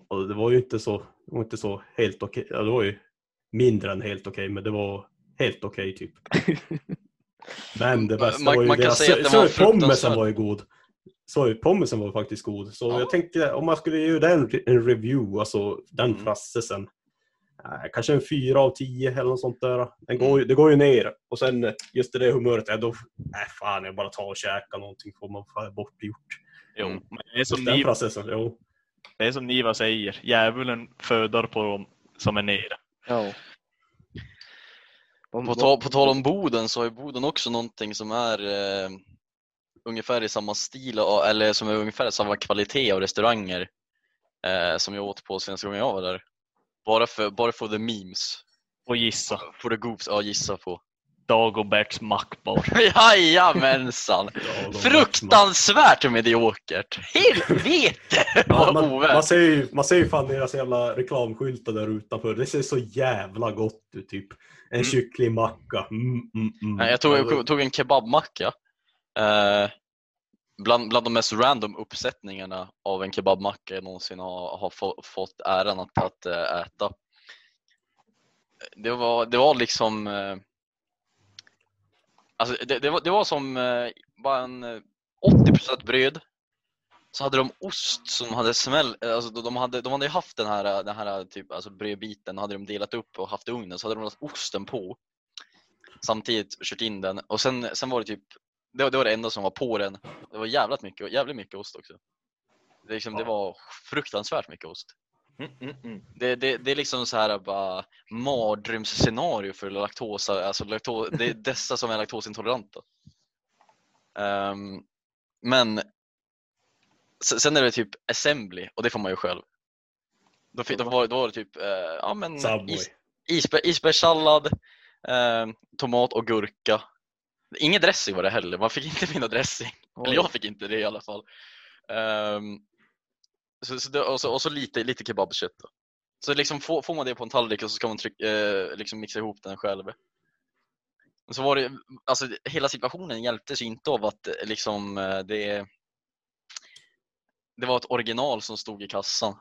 Och det var ju inte så, inte så helt okej. Ja, det var ju mindre än helt okej, men det var helt okej typ. Men det bästa Man- var ju man kan deras, säga att det så, var så pommesen fruktansvärt. var ju god. Så pommesen var faktiskt god. Så Ja. jag tänkte om man skulle göra den en review, alltså den Mm. frassesen. Eh, kanske en fyra av tio eller något sånt där. Den Mm. går, ju- det går ju ner. Och sen eh, just det humöret, ja, då, äh, fan jag bara tar och käkar någonting får man få bort gjort. Jo, Mm. men det är som ni, frassesen, jo. det är som Niva säger, djävulen föder på dem som är nere. Ja. På, de- ta, på tal om Boden så har ju Boden också någonting som är eh, ungefär i samma stil och- eller som är ungefär samma kvalitet av restauranger eh, som jag åt på senaste gången jag var där. Bara för, bara för the memes. Och gissa. Får du goops, ja gissa på. Dagoberts mackbar. Jajamensan! Fruktansvärt mediokert! Helvete vad man, man, ser ju, man ser ju fan deras jävla reklamskyltar där utanför. Det ser så jävla gott ut typ. En Mm. kycklingmacka. Mm, mm, mm. Jag tog, Alltså, jag tog en kebabmacka. Eh, bland, bland de mest random uppsättningarna av en kebabmacka jag någonsin har, har få, fått äran att, att eh, äta. Det var, det var liksom... Eh, alltså det, det, var, det var som eh, bara en eh, 80% bröd. Så hade de ost som hade smäll, eh, alltså de hade, de hade haft den här, den här typ, alltså brödbiten, hade de delat upp och haft i ugnen så hade de lagt osten på samtidigt kört in den och sen, sen var det typ det var, det var det enda som var på den. Det var jävligt mycket, jävligt mycket ost också. Det, liksom, det var fruktansvärt mycket ost. Mm, mm, mm. Det, det, det är liksom så här bara mardrömsscenario för laktosa, alltså lakto, det är dessa som är laktosintoleranta. Ehm, men se- sen är det typ assembly och det får man ju själv. Då, fick, då, var, då var det typ, eh, ja men is, isbär, isbärssallad, eh, tomat och gurka. Ingen dressing var det heller, man fick inte finna dressing. Eller jag fick inte det i alla fall. Ehm, så, så det, och, så, och så lite, lite kebabkött. Då. Så liksom får, får man det på en tallrik och så ska man tryck, eh, liksom mixa ihop den själv. Så var det, alltså hela situationen hjälptes ju inte av att eh, liksom eh, det det var ett original som stod i kassan.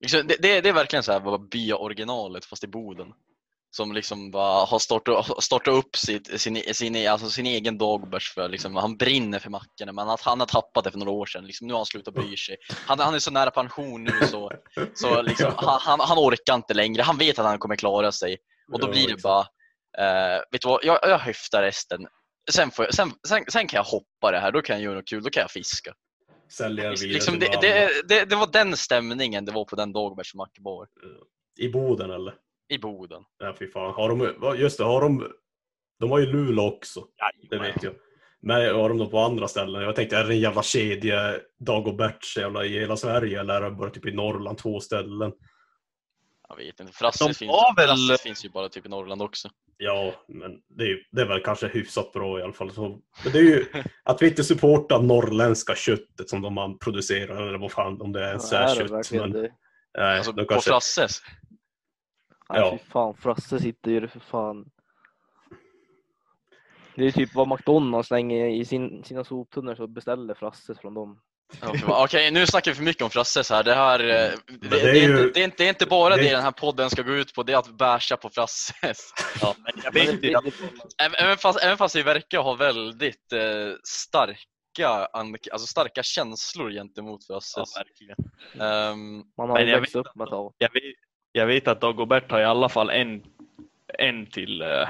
Liksom, det, det, det är verkligen så här vad bya-originalet fast i Boden. Som liksom bara har startat, startat upp sitt, sin, sin, alltså sin egen dagbärs för liksom, han brinner för mackorna men att han har tappat det för några år sedan. Liksom, nu har han slutat bry sig. Han, han är så nära pension nu så, så liksom, han, han, han orkar inte längre. Han vet att han kommer klara sig. Och då blir det bara, eh, vet du vad, jag, jag höftar resten. Sen, får jag, sen, sen, sen kan jag hoppa det här, då kan jag göra något kul, då kan jag fiska. Sälja Liksom det, det, det, det var den stämningen det var på den Dagbärs mackbar I Boden eller? I Boden. Ja, fy fan. Har de, just det, har de... De har ju Luleå också. Det vet jag. Men har de då på andra ställen? Jag tänkte, är det en jävla kedja Dagoberts jävla i hela Sverige eller är det bara typ i Norrland, två ställen? Jag vet inte, Frasses, finns, väl- Frasses finns ju bara typ i Norrland också. Ja, men det är, det är väl kanske hyfsat bra i alla fall. Så, men det är ju att vi inte supportar norrländska köttet som de man producerar eller vad fan om det är ens Ja, är är det kött. Men, det? nej, Alltså, de på kanske, Frasses. Nej, Ja. fy fan, Frasse sitter ju för fan. Det är typ vad McDonalds slänger i sin, sina soptunnor så beställer Frasses från dem. Ja, Okej, nu snackar vi för mycket om Frasses här. Det, här, eh, det, det, det är ju- inte, det, är inte, det är inte bara det- det den här podden ska gå ut på, det är att bärsa på Frasses. Ja, men jag Men vet det, inte. det, Även även fast, även fast vi verkar ha väldigt eh, starka, alltså starka känslor gentemot Ja, Frasses. verkligen. Ehm, man har Men ju växt upp med att ha. Jag jag vet att Dagobert har i alla fall en, en till uh,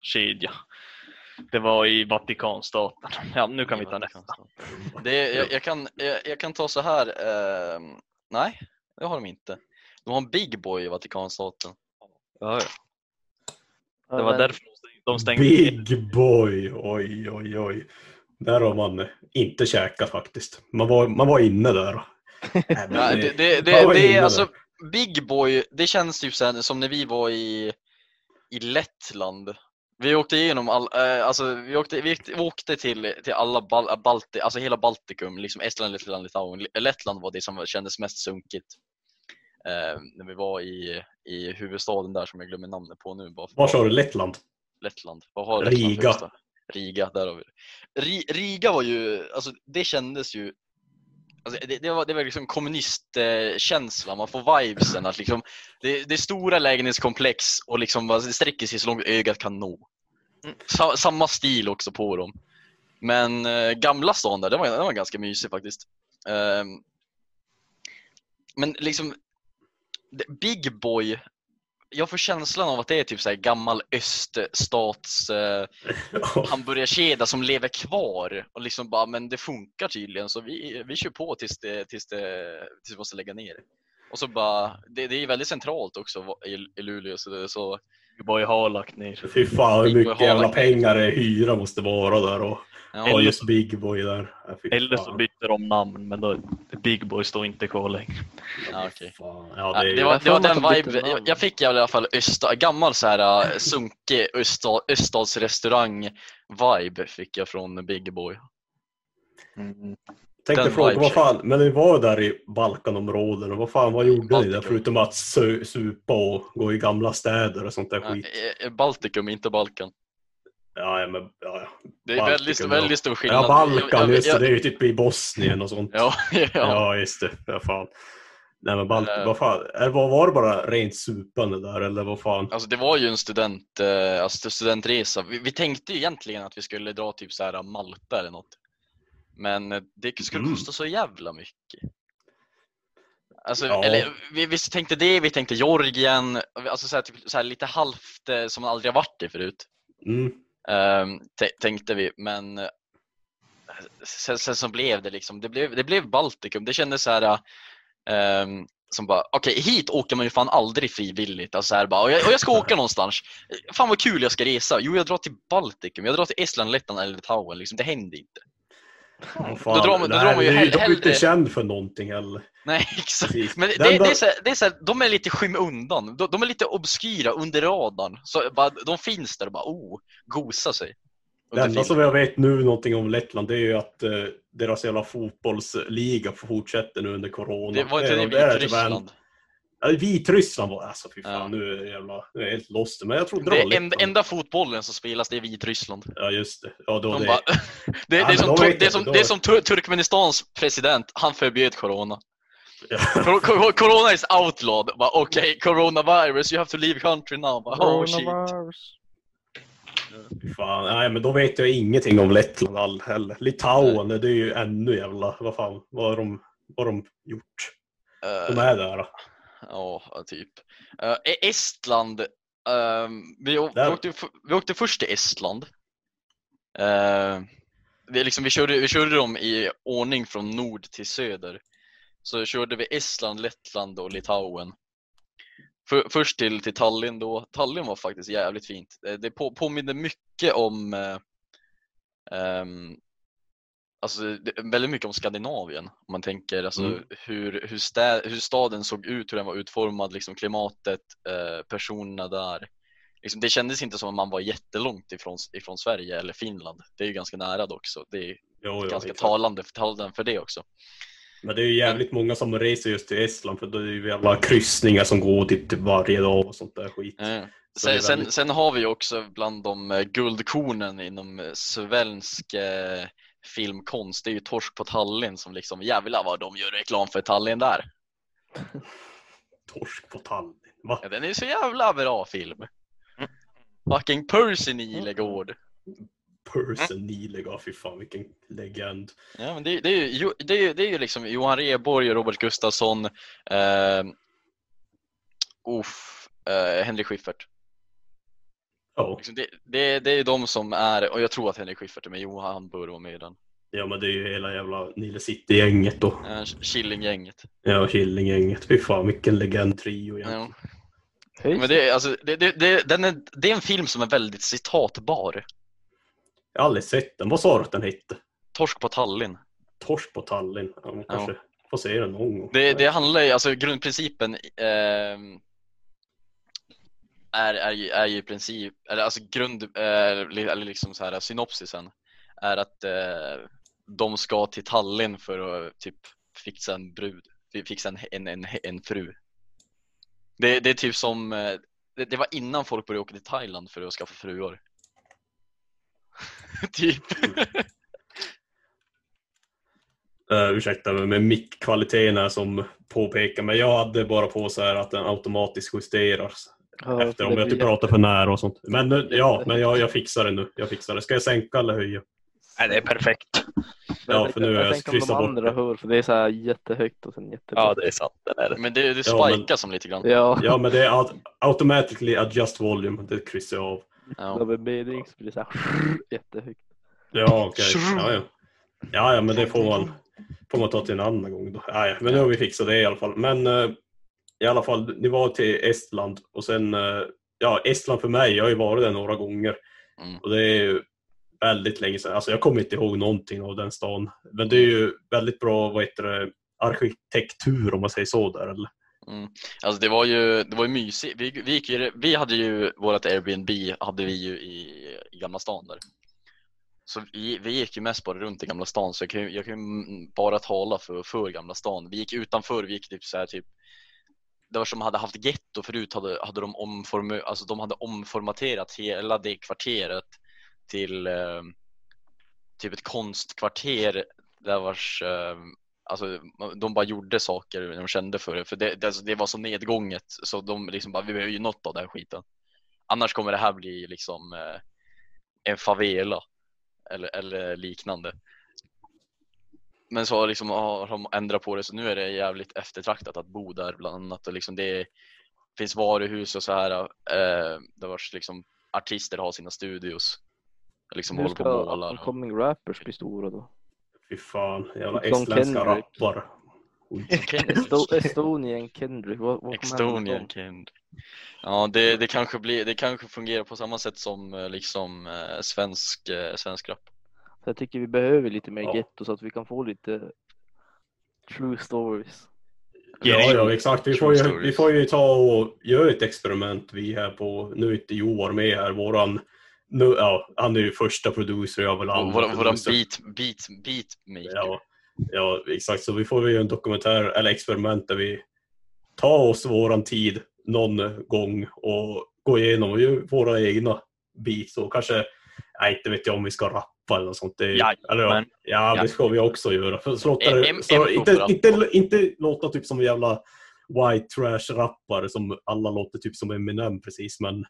kedja. Det var i Vatikanstaten. Ja, nu kan vi ta nästa. Det, jag, jag, kan, jag, jag kan ta så här. ehm, nej, det har de inte. De har en Big Boy i Vatikanstaten. Ja, ja. Det var därför de stängde-. Big boy, oj oj oj. Där har man inte käkat faktiskt. Man var, man var inne där. Nej, det, det, det, det är alltså, där. Big Boy, det känns typ sen, som när vi var i, i Lettland. Vi åkte igenom all, eh, alltså vi åkte, vi åkte- till, till alla Bal, Balti, alltså hela Baltikum, liksom Estland, Lettland, Litauen. Lettland var det som kändes mest sunkigt. Eh, när vi var i, i huvudstaden där som jag glömmer namnet på nu. Bara Var sa du? Lettland? Lettland. Vad har Lettland Riga. Riga, där har vi det. Ri, Riga var ju, alltså det kändes ju Alltså det, det, var, det var liksom kommunistkänsla, man får vibesen att liksom det, det är stora lägenhetskomplex och liksom bara, det sträcker sig så långt ögat kan nå. Sa, samma stil också på dem. Men eh, gamla stan där, den var, den var ganska mysig faktiskt. Ehm, men liksom Big Boy jag får känslan av att det är typ så här gammal öststats eh, hamburgarkedja som lever kvar och liksom bara, men det funkar tydligen så vi, vi kör på tills, det, tills, det, tills vi måste lägga ner. Och så bara, det, det är väldigt centralt också i, i Luleå så, det, så Big Boy har lagt ner. Fy fan hur mycket jävla pengar det hyra måste vara där och Ja, ha just Big Boy där. Ja, fy Eller så bytte de namn, men då, Big Boy står inte kvar längre. ja. Fan. Ja, Ja, det är det var, det var den vibe, jag, jag fick i alla fall östa, gammal så här äh, sunkig öststad, öststadsrestaurang-vibe fick jag från Big Boy. Tänkte den fråga, vad fan, men ni var där i Balkanområden och vad fan, vad gjorde ni där Baltikum. förutom att su- supa och gå i gamla städer och sånt där skit? Baltikum, inte Balkan. Ja, ja, men, ja, ja. Det är Baltikum, väldigt, väldigt stor skillnad. Ja, Balkan, Jag- jag- just det. jag- Det är ju typ i Bosnien och sånt. Ja, ja. Ja, just det. Ja, fan. Nej, men Balt vad fan, var, var det bara rent supande där eller vad fan? Alltså det var ju en student, eh, alltså studentresa. Vi, vi tänkte ju egentligen att vi skulle dra typ så här Malta eller något. Men eh, det skulle Mm. kosta så jävla mycket. Alltså, Ja. eller, vi, vi tänkte det, vi tänkte Georgien, alltså så här, typ, så här, lite halvt eh, som man aldrig har varit i förut. Mm. Tä- tänkte vi, men eh, sen, sen så blev det liksom, det blev, det blev Baltikum. Det kändes så här ehm, som bara, okej hit åker man ju fan aldrig frivilligt. Alltså så här, bara, och, jag, och jag ska åka någonstans. Fan vad kul jag ska resa. Jo, jag drar till Baltikum, jag drar till Estland, Lettland eller Litauen. Liksom, det händer inte. Vad Då drar man- då drar man ju det är hell- De är inte hellre- känd för någonting heller. Nej, exakt. Precis. Men det, det, är så här, det är så här, de är lite skymundan. De, de är lite obskyra under radarn. Så bara, de finns där och bara, oh, gosa sig. Det enda som jag vet nu någonting om Lettland det är ju att eh, deras jävla fotbollsliga fortsätter nu under corona. Det var inte det i är typ Vitryssland. en- Ja, Vitryssland var alltså fy fan Ja. nu är jävla, nu är jag helt lost. Men jag trodde det, är enda, Lettland. enda fotbollen som spelas det är Vitryssland. Ja just det. Ja, då De det. bara, det, Ja, det, är som, det, det är Tur- Turkmenistans president, han förbjöd corona. Ja. Cor- cor- Corona is outlawed. Okej, coronavirus, you have to leave country now. Bara, oh, shit. Fan, nej men då vet jag ingenting om Lettland all heller. Litauen, det är ju ännu jävla, vad fan, vad har de, vad har de gjort? De Eh, är där. Ja, typ. Eh, Estland. ehm, vi, vi, åkte, vi åkte först till Estland. Uh, är liksom, vi, körde, vi körde dem i ordning från nord till söder. Så körde vi Estland, Lettland och Litauen. För, först till, till Tallinn då. Tallinn var faktiskt jävligt fint. Det, det på, påminner mycket om eh, ehm, Alltså det, väldigt mycket om Skandinavien om man tänker alltså, Mm. hur, hur, stä, hur staden såg ut, hur den var utformad, liksom klimatet, eh, personerna där. Liksom, det kändes inte som att man var jättelångt ifrån, ifrån Sverige eller Finland. Det är ju ganska nära dock så det är Jo, jo, ganska exakt. talande, talande för det också. Men det är ju jävligt många som reser just till Estland för det är ju jävla kryssningar som går typ till varje dag och sånt där skit. Så det är Sen, sen, väldigt- sen har vi också bland de eh, guldkornen inom eh, svensk eh, filmkonst, det är ju Torsk på Tallinn som liksom jävlar vad de gör reklam för Tallinn där. Torsk på Tallinn. Va? Ja, den är så jävla bra film. Fucking Percy Nilegård. Person Nilega, ja, fy fan vilken legend. Ja, men det, det, är ju, det, är ju, det är ju liksom Johan Rheborg och Robert Gustafsson. Eh, uff, eh, Henrik Schyffert. Ja. Liksom det, det, det är ju de som är, och jag tror att Henrik Schyffert är med, Johan bör vara med i den. ja, men det är ju hela jävla Nile City-gänget då. Eh, Killinggänget. Ja, Killing-gänget. Fy fan vilken legend-trio egentligen. Ja. Men det, är, alltså, det, det, det, den är, det är en film som är väldigt citatbar. Jag har aldrig sett den. Vad sa du att den hette? Torsk på Tallinn. Torsk på Tallinn. Ja, man kanske får se den någon gång. Det, det handlar ju, alltså grundprincipen ehm, är, är, ju, är ju i princip, eller alltså grund, eh, eller liksom så här synopsisen är att eh, de ska till Tallinn för att typ fixa en brud, fixa en, en, en, en fru. Det, det är typ som, eh, det, det var innan folk började åka till Thailand för att skaffa fruar. typ. Uh, ursäkta mig, men mick-kvaliteten är som påpekar, men jag hade bara på så här att den automatiskt justeras Ja, efter det om jag blir typ pratar för nära och sånt. Men nu- ja, men jag, jag fixar det nu. Jag fixar det. Ska jag sänka eller höja? Nej, det är perfekt. Ja, för nu är jag jag kryssar bort andra det. hör, för det är så här jättehögt och sen jättelågt. Ja, det är sant. Den är det. Men det, det Ja, men- spikar som lite grann. Ja, Ja, men det är au- automatically adjust volume. Det kryssar jag av. Ja. beding så blir det så här jättehögt. Ja, okej. Ja, ja. ja, ja, men det får man, får man ta till en annan gång då. Ja, ja. Men nu har vi fixat det i alla fall. Men eh, i alla fall, ni var till Estland och sen eh, ja, Estland för mig, jag har ju varit där några gånger. Mm. Och det är ju väldigt länge sedan. Alltså jag kommer inte ihåg någonting av den stan. Men det är ju väldigt bra, vad heter det, arkitektur om man säger så där. Eller? Mm. Alltså det var ju, det var ju mysigt. Vi, vi, gick ju, vi hade ju vårt Airbnb hade vi ju i, i Gamla stan där. Så vi, vi gick ju mest bara runt i Gamla stan så jag kan, ju- jag kan bara tala för, för Gamla stan. Vi gick utanför, vi gick typ så här typ det var som hade haft getto förut hade, hade de, omform, alltså de hade omformaterat hela det kvarteret till eh, typ ett konstkvarter där vars eh, alltså, de bara gjorde saker när de kände för det. För det, det, alltså, det var så nedgånget så de liksom bara vi behöver ju något av den här skiten. Annars kommer det här bli liksom eh, en favela eller, eller liknande men så liksom har de ändrat på det så nu är det jävligt eftertraktat att bo där bland annat och liksom det finns varuhus och så här eh, där vars liksom artister har sina studios liksom Hur håller på och ska målar upcoming rappers bli stora då? Fy fan, jävla estländska Kendrick. rappare. Esto Estonian Kendrick, Estonian? Kind. Ja, det, det, kanske blir, det kanske fungerar på samma sätt som eh, liksom eh, svensk, eh, svensk rap. Så jag tycker vi behöver lite mer Ja. getto så att vi kan få lite true stories. Ja, ja, exakt. Vi får, ju, vi får ju ta och göra ett experiment vi här på, nu är inte Joar med här, våran, nu, ja, han är ju första producer, jag väl andra Våran, beat, beat, beatmaker. Ja, ja, exakt. Så vi får väl göra en dokumentär eller experiment där vi tar oss våran tid någon gång och går igenom och gör våra egna beats och kanske, nej, inte vet jag om vi ska rappa eller något sånt. Det, Jajamän. eller, ja, ja, det Ja. ska vi också göra. För, det- en- så, inte, inte, inte låta typ som en jävla white trash rappare som alla låter typ som Eminem precis, men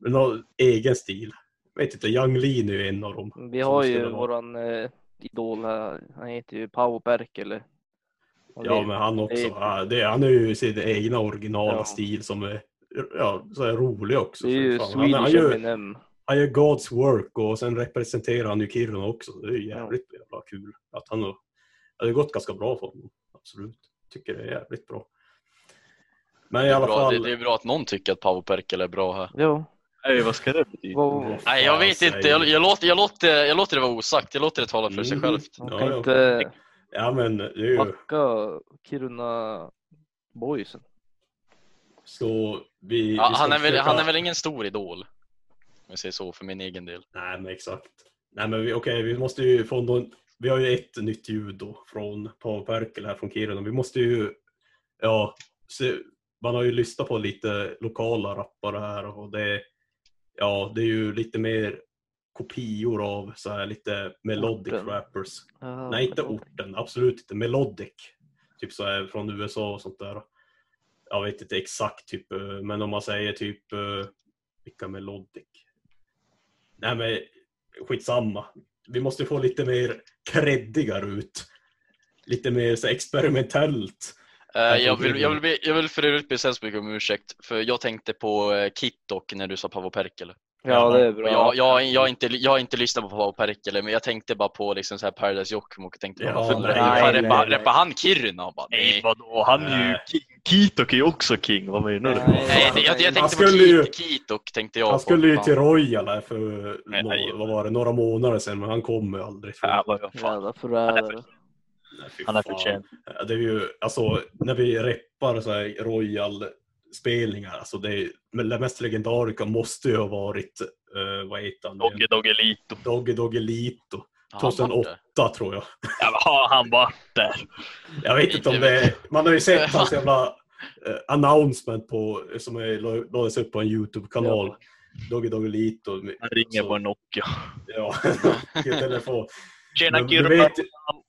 men någon egen stil. Jag vet inte, Young Lean är ju en av dem. Vi har ju våran eh, idol här, han heter ju Paavo Perkele. Och Ja, det- men han också. det- Ja, det, han är ju sin egna originala Ja. stil som är, ja, så är rolig också. Det är ju Fan, han, han, Swedish gör, Eminem. Han gör God's work och sen representerar han ju Kiruna också. Det är ju jävligt jävla kul att han har, det har gått ganska bra för honom. Absolut. Tycker det är jävligt bra. Men i Det, är alla bra, fall. det, det är bra att någon tycker att Paavo Perkele är bra här. Ja, Nej, vad ska det betyda? Vad Nej, jag vet inte. Jag, jag, låter, jag, låter, jag låter det vara osagt. Jag låter det tala för sig Mhm. självt. man Ja, kan ja. inte Ja men det är ju backa Kiruna boysen. så vi, Ja, vi han, är väl, försöka- han är väl ingen stor idol? Jag säger så för min egen del. Nej men exakt. Nej men vi, okej, vi måste ju få någon, vi har ju ett nytt ljud då från Paavo Perkele här från Kiruna. Vi måste ju, ja, se, man har ju lyssnat på lite lokala rappare här och det, ja, det är ju lite mer kopior av så här lite melodic Orten. rappers. Ja, Nej, inte orten, absolut inte. Melodic. Typ så här från USA och sånt där. Jag vet inte exakt typ, eh, men om man säger typ eh, vilka melodic? Nej men skitsamma. Vi måste få lite mer creddigare ut. Lite mer så experimentellt. Eh, Jag vill, jag, vill be, jag vill för övrigt be så mycket om ursäkt, för jag tänkte på eh, Kittok när du sa Paavo Perkele. Ja, det är bra. jag, jag, jag, har inte, jag har inte lyssnat på Paavo Perkele, men jag tänkte bara på liksom så här Paradise Jokkmokk och tänkte, Ja, nej, reppar han Kiruna? Bara, Nej, nej. vadå? Han är ju king. Kitok är ju också king. Vad menar du? Nej. Nej, det, jag, jag tänkte på skulle ju- Kit, Kitok, tänkte jag Han på. skulle ju till Royal för Nej, nå- nej. vad var det, några månader sedan, men han kommer ju aldrig. Vad fan. Nej, Han är förtjänt. Det är ju, alltså, när vi reppar så här Royal-spelningar, alltså det, är, men det mest legendariska måste ju ha varit, uh, vad heter han? Dogge Doggelito. Dogge Doggelito. Har han varit 2008 där? tror jag. Ja, har han varit där? Jag vet inte om det är, man har ju sett hans jävla eh, announcement på, som är, lades upp på en YouTube-kanal. Dogge Doggelito. Han ringer Så- på en Nokia. Ja, i telefon. Tjena du, vet,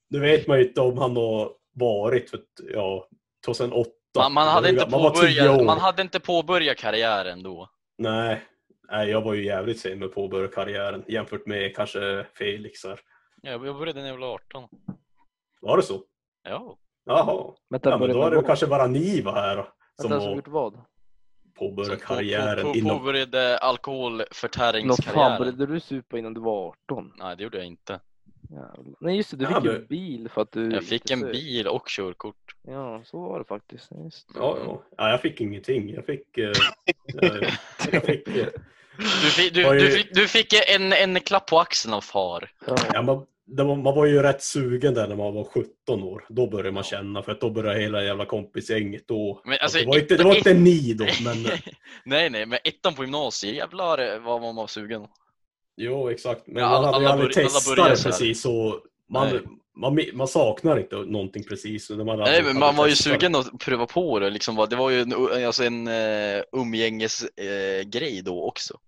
nu vet man ju inte om han har varit, för ja, 2008. Man, man, hade inte man påbörjat, man hade inte påbörjat karriären då. Nej, nej, jag var ju jävligt sen med att påbörja karriären jämfört med kanske Felix här. Jag började när jag var 18. Var det så? Ja. Jaha. Vänta, Ja, men då är det kanske bara ni var här som Vänta, har gjort vad? påbörjat Så på, karriären på, på, inom... påbörjade Nå fan, alkoholförtäringskarriären. började du supa innan du var 18? Nej, det gjorde jag inte. Jävlar. Nej just det, du Ja, fick men- en bil för att du Jag fick en bil och körkort. Ja, så var det faktiskt. Just. Ja, ja. ja, jag fick ingenting. Jag fick... Eh, eh, jag fick eh, Du, fick, du, ju- du, fick, du fick en, en klapp på axeln av far. Ja. man, det var, man var ju rätt sugen där när man var 17 år. Då började man känna, för att då började hela jävla kompisgänget då. Men alltså, det, var inte, det var inte ni då, men... nej, nej, men ettan på gymnasiet, jävlar vad man var sugen. Jo, exakt. Men Ja, man hade ju alla aldrig testat börjar det precis så. Man, man, man saknar inte någonting precis. när Man Nej, men man var ju sugen att pröva på det. Liksom, det var ju en, alltså en uh, umgängesgrej uh, grej då också.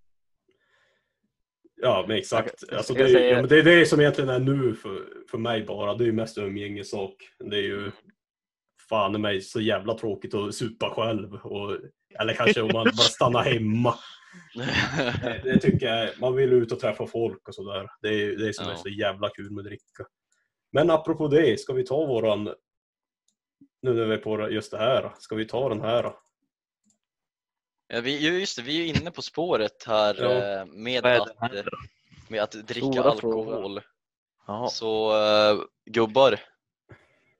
Ja, men exakt. Jag- Alltså, det, är, ja, men det är det som egentligen är nu för, för mig bara. Det är ju mest umgängessak. Det är ju fan i mig så jävla tråkigt att supa själv. Och, eller kanske om man bara stannar hemma. Det, det tycker jag. Man vill ut och träffa folk och sådär. Det är det som är Ja. så jävla kul med dricka. Men apropå det, ska vi ta våran... Nu när vi är på just det här, ska vi ta den här? ja, vi, ju, just det, vi är inne på spåret här Ja. eh, med, att, med att dricka Stora alkohol. Så uh, gubbar,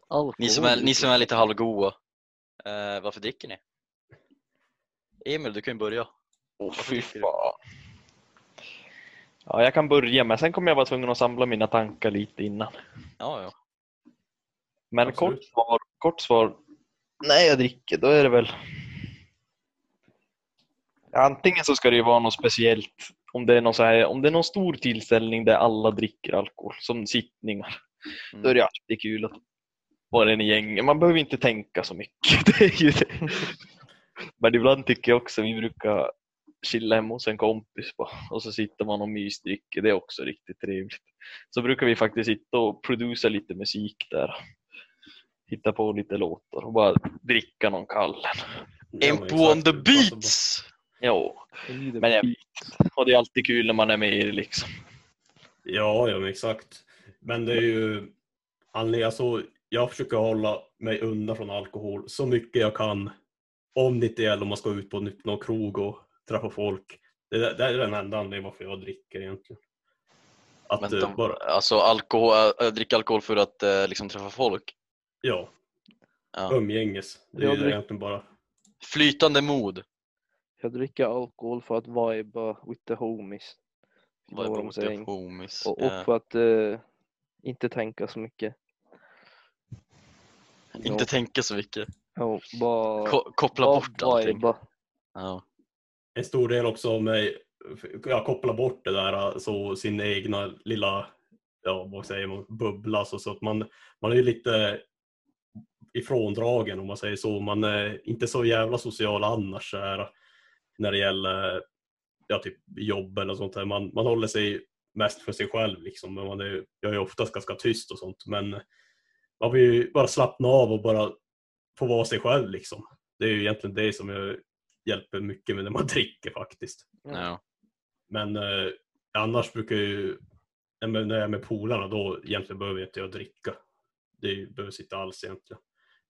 Alkohol. ni som är, ni som är lite halvgoa, eh, varför dricker ni? Emil, du kan ju börja. Åh, Varför fy fan. Ja, jag kan börja, men sen kommer jag vara tvungen att samla mina tankar lite innan. Ja, ja. Men Absolut. kort svar, kort svar, när jag dricker, då är det väl... Antingen så ska det ju vara något speciellt, om det är någon, så här, om det är någon stor tillställning där alla dricker alkohol, som sittningar. Mm. Då är det alltid kul att vara en i gänget. Man behöver inte tänka så mycket. Det är ju det. Men ibland tycker jag också vi brukar chilla hemma hos en kompis bara, och så sitter man och mysdricker. Det är också riktigt trevligt. Så brukar vi faktiskt sitta och producera lite musik där. Hitta på lite låtar och bara dricka någon kallen. Ja, Empo on the beats! Jo, men jag vet. Och det är alltid kul när man är med i det liksom. Ja, ja men exakt. Men det är ju anledningen, alltså, jag försöker hålla mig undan från alkohol så mycket jag kan. Om det inte gäller om man ska ut på nytt- någon krog och träffa folk. Det, det är den enda anledningen varför jag dricker egentligen. Att Vänta, eh, bara, alltså alkohol, äh, dricka alkohol för att äh, liksom träffa folk? ja, Ja. umgänges. Det är Jag drick- egentligen bara. Flytande mod. Jag dricker alkohol för att viba with the homies. De mot säger. homies? Och, och för att eh, inte tänka så mycket. Inte tänka så mycket. Ja, bara, Ko koppla bara bort allting. viba. Ja. En stor del också med eh, jag kopplar bort det där, alltså sin egna lilla, ja vad säger man, bubbla. Så, så att man, man är ju lite ifråndragen om man säger så. Man är inte så jävla social annars här, när det gäller ja, typ jobb eller sånt där. Man, man håller sig mest för sig själv liksom. Men man är, jag är oftast ganska tyst och sånt. Men man vill ju bara slappna av och bara få vara sig själv liksom. Det är ju egentligen det som jag hjälper mycket med när man dricker faktiskt. Ja. Men eh, annars brukar jag ju, när jag- jag är med polarna då egentligen behöver inte jag dricka. Det behövs inte alls egentligen.